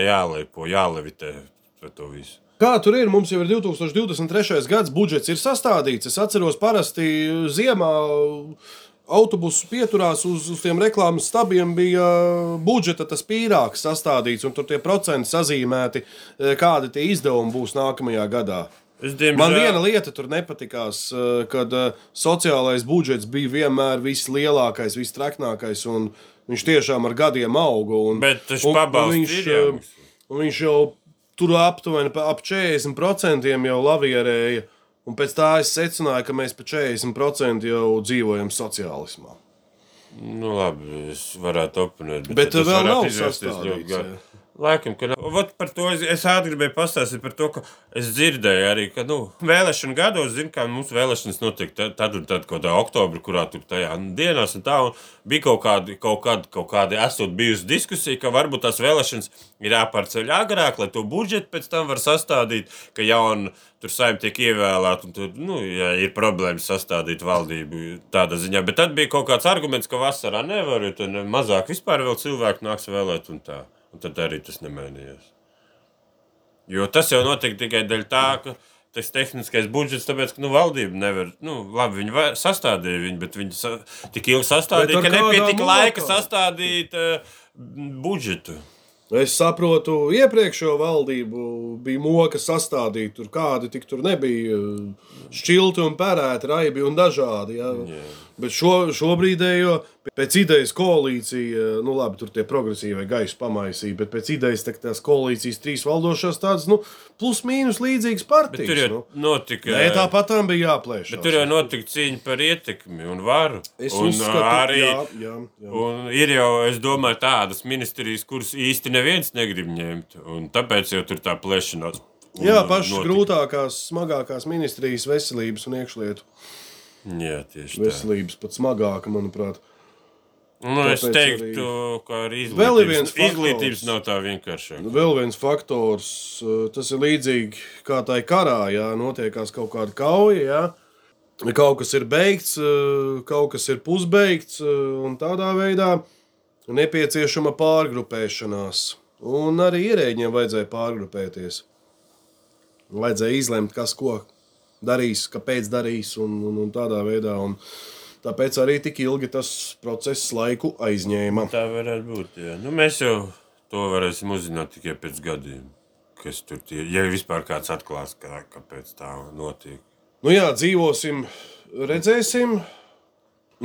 jālepo, jālevitē par to visu. Kā tur ir? Mums jau ir 2023. gads, budžets ir sastādīts. Es atceros, parasti ziemā autobusu pieturās uz, uz tiem reklāmas stabiem bija budžeta tas pīrāgs sastādīts, un tur tie procenti sazīmēti, eh, kādi tie izdevumi būs nākamajā gadā. Diemžēl, Man viena lieta tur nepatikās, eh, kad eh, sociālais budžets bija vienmēr vislielākais, vistraknākais, un viņš tiešām ar gadiem auga. Un, Bet un- un viņš, eh, un viņš jau tur aptuveni ap 40% jau lavierēja. Un pēc tā es secināju, ka mēs pa 40% jau dzīvojam sociālismā. Nu, labi, es varētu oponēt. Bet tas vēl nav izvērsties jā. Laikam, ka. Vot par to es, es gribēju pastāstīt par to, ka es dzirdēju arī, ka nu, vēlēšana gados, zinu, kā mums vēlēšanas notiek tad, un tad, kaut kādā oktobrī, kurā tur tajā dienās un tā, un bija kaut kādi, kaut kādi, kaut kādi esot bijusi diskusija, ka varbūt tās vēlēšanas ir jāpārceļ agrāk, lai to budžetu pēc tam var sastādīt, ka jauna tur saimta tiek ievēlēta, un tur, nu, ja ir problēmas sastādīt valdību tādā ziņā. Bet tad bija kaut kāds arguments, ka vasarā nevar, jo tad mazāk vispār vēl cilvēku nāks vēlēt un tā. Un tad arī tas nemainījās. Jo tas jau notika tikai dēļ tā, ka tas tehniskais budžets, tāpēc, ka nu, valdība nevar, nu, labi, viņi va- sastādīja viņu, bet viņi sa tik ilgi sastādīja, ka nepietika laika sastādīt uh, budžetu. Es saprotu, iepriekšējo valdību bija moka sastādīt, tur kādi tik tur nebija. Šķilti un pērēti, raibi un dažādi. Ja? Bet šo, šobrīdējo pēc idejas koalīcija, nu labi, tur tie progresīvie gaiši pamaisīja, bet pēc idejas tā, tās koalīcijas trīs valdošās tādas, nu, plus mīnus līdzīgas Bet partijas. tur jau nu. notika. Nē, tāpat tam bija jāplēš. Bet tur jau notika cīņa par ietekmi un varu. Es un, uzskatu, arī, jā, jā, jā. Un ir jau, es domāju, tādas ministrijas, kuras īsti neviens negrib ņemt. Un tāpēc jau tur tā plēšanās. un Jā, pašas notika. grūtākās, smagākās ministrijas veselības un iekšlietu. Jā, tieši tā. Veselības pat smagāka, manuprāt. Nu, es Tāpēc teiktu, ka arī Vēl ir viens izglītības, izglītības nav tā vienkāršāk. Nu, Vēl viens faktors, eh, tas ir līdzīgi kā tai karā, ja notiekās kaut kāda kauja. Ja? Kaut kas ir beigts, eh, kaut kas ir pusbeigts, eh, un tādā veidā nepieciešama pārgrupēšanās. Un arī ierēģiem vajadzēja pārgrupēties. Vajadzēja izlemt, kas ko darīs, kāpēc darīs, un, un, un tādā veidā. Un tāpēc arī tik ilgi tas process laiku aizņēma. Tā varētu būt. Jā. Nu, mēs jau to varēsim uzzināt tikai pēc gadiem. Kas tur ir? Ja vispār kāds atklās, kā, kāpēc tā notiek. Nu jā, dzīvosim, redzēsim.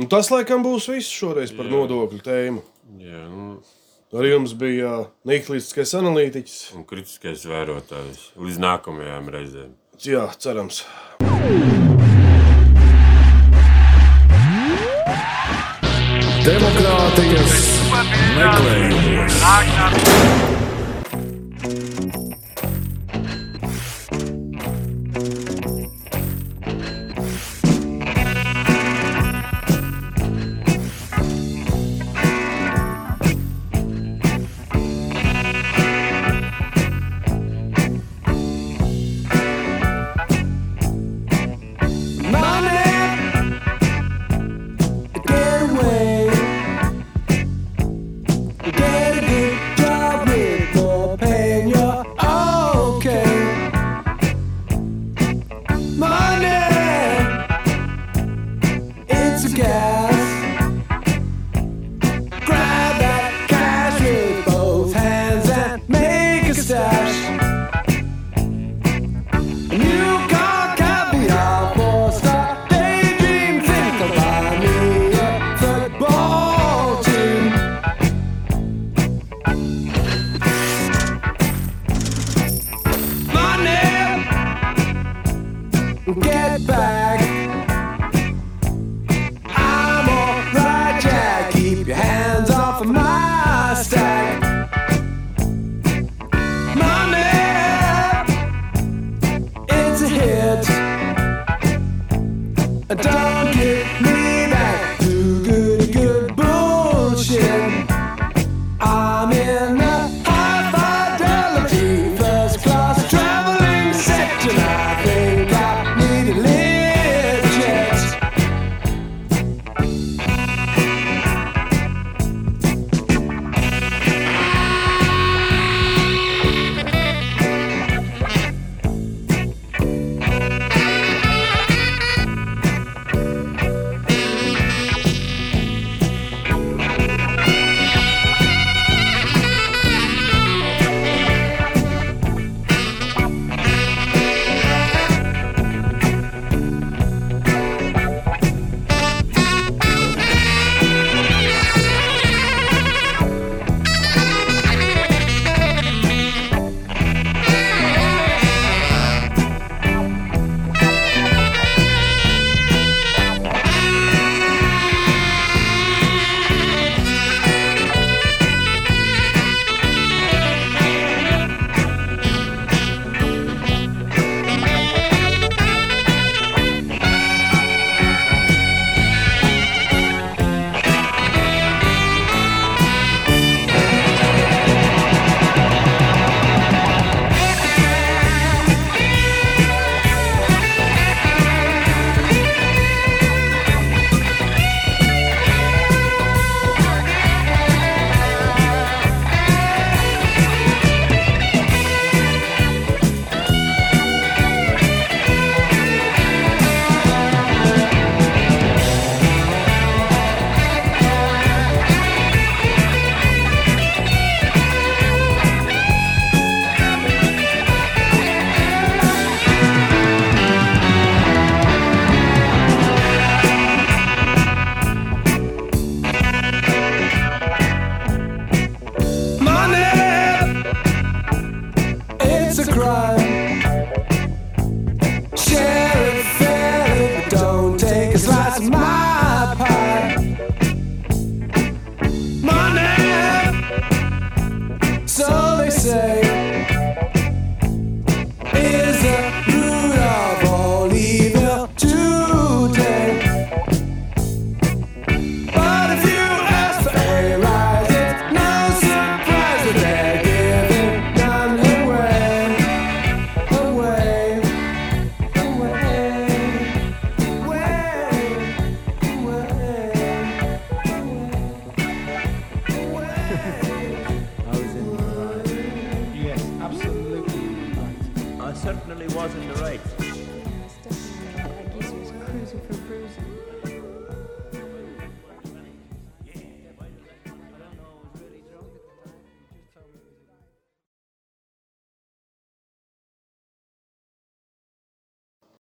Un tas, laikam, būs viss šoreiz par Jā. nodokļu tēmu. Jā, nu, Arī jums bija nīklīstiskais analītiķis. un kritiskais vērotājs līdz nākamajām reizēm. Jā, cerams. Demokrātijas meklējumos.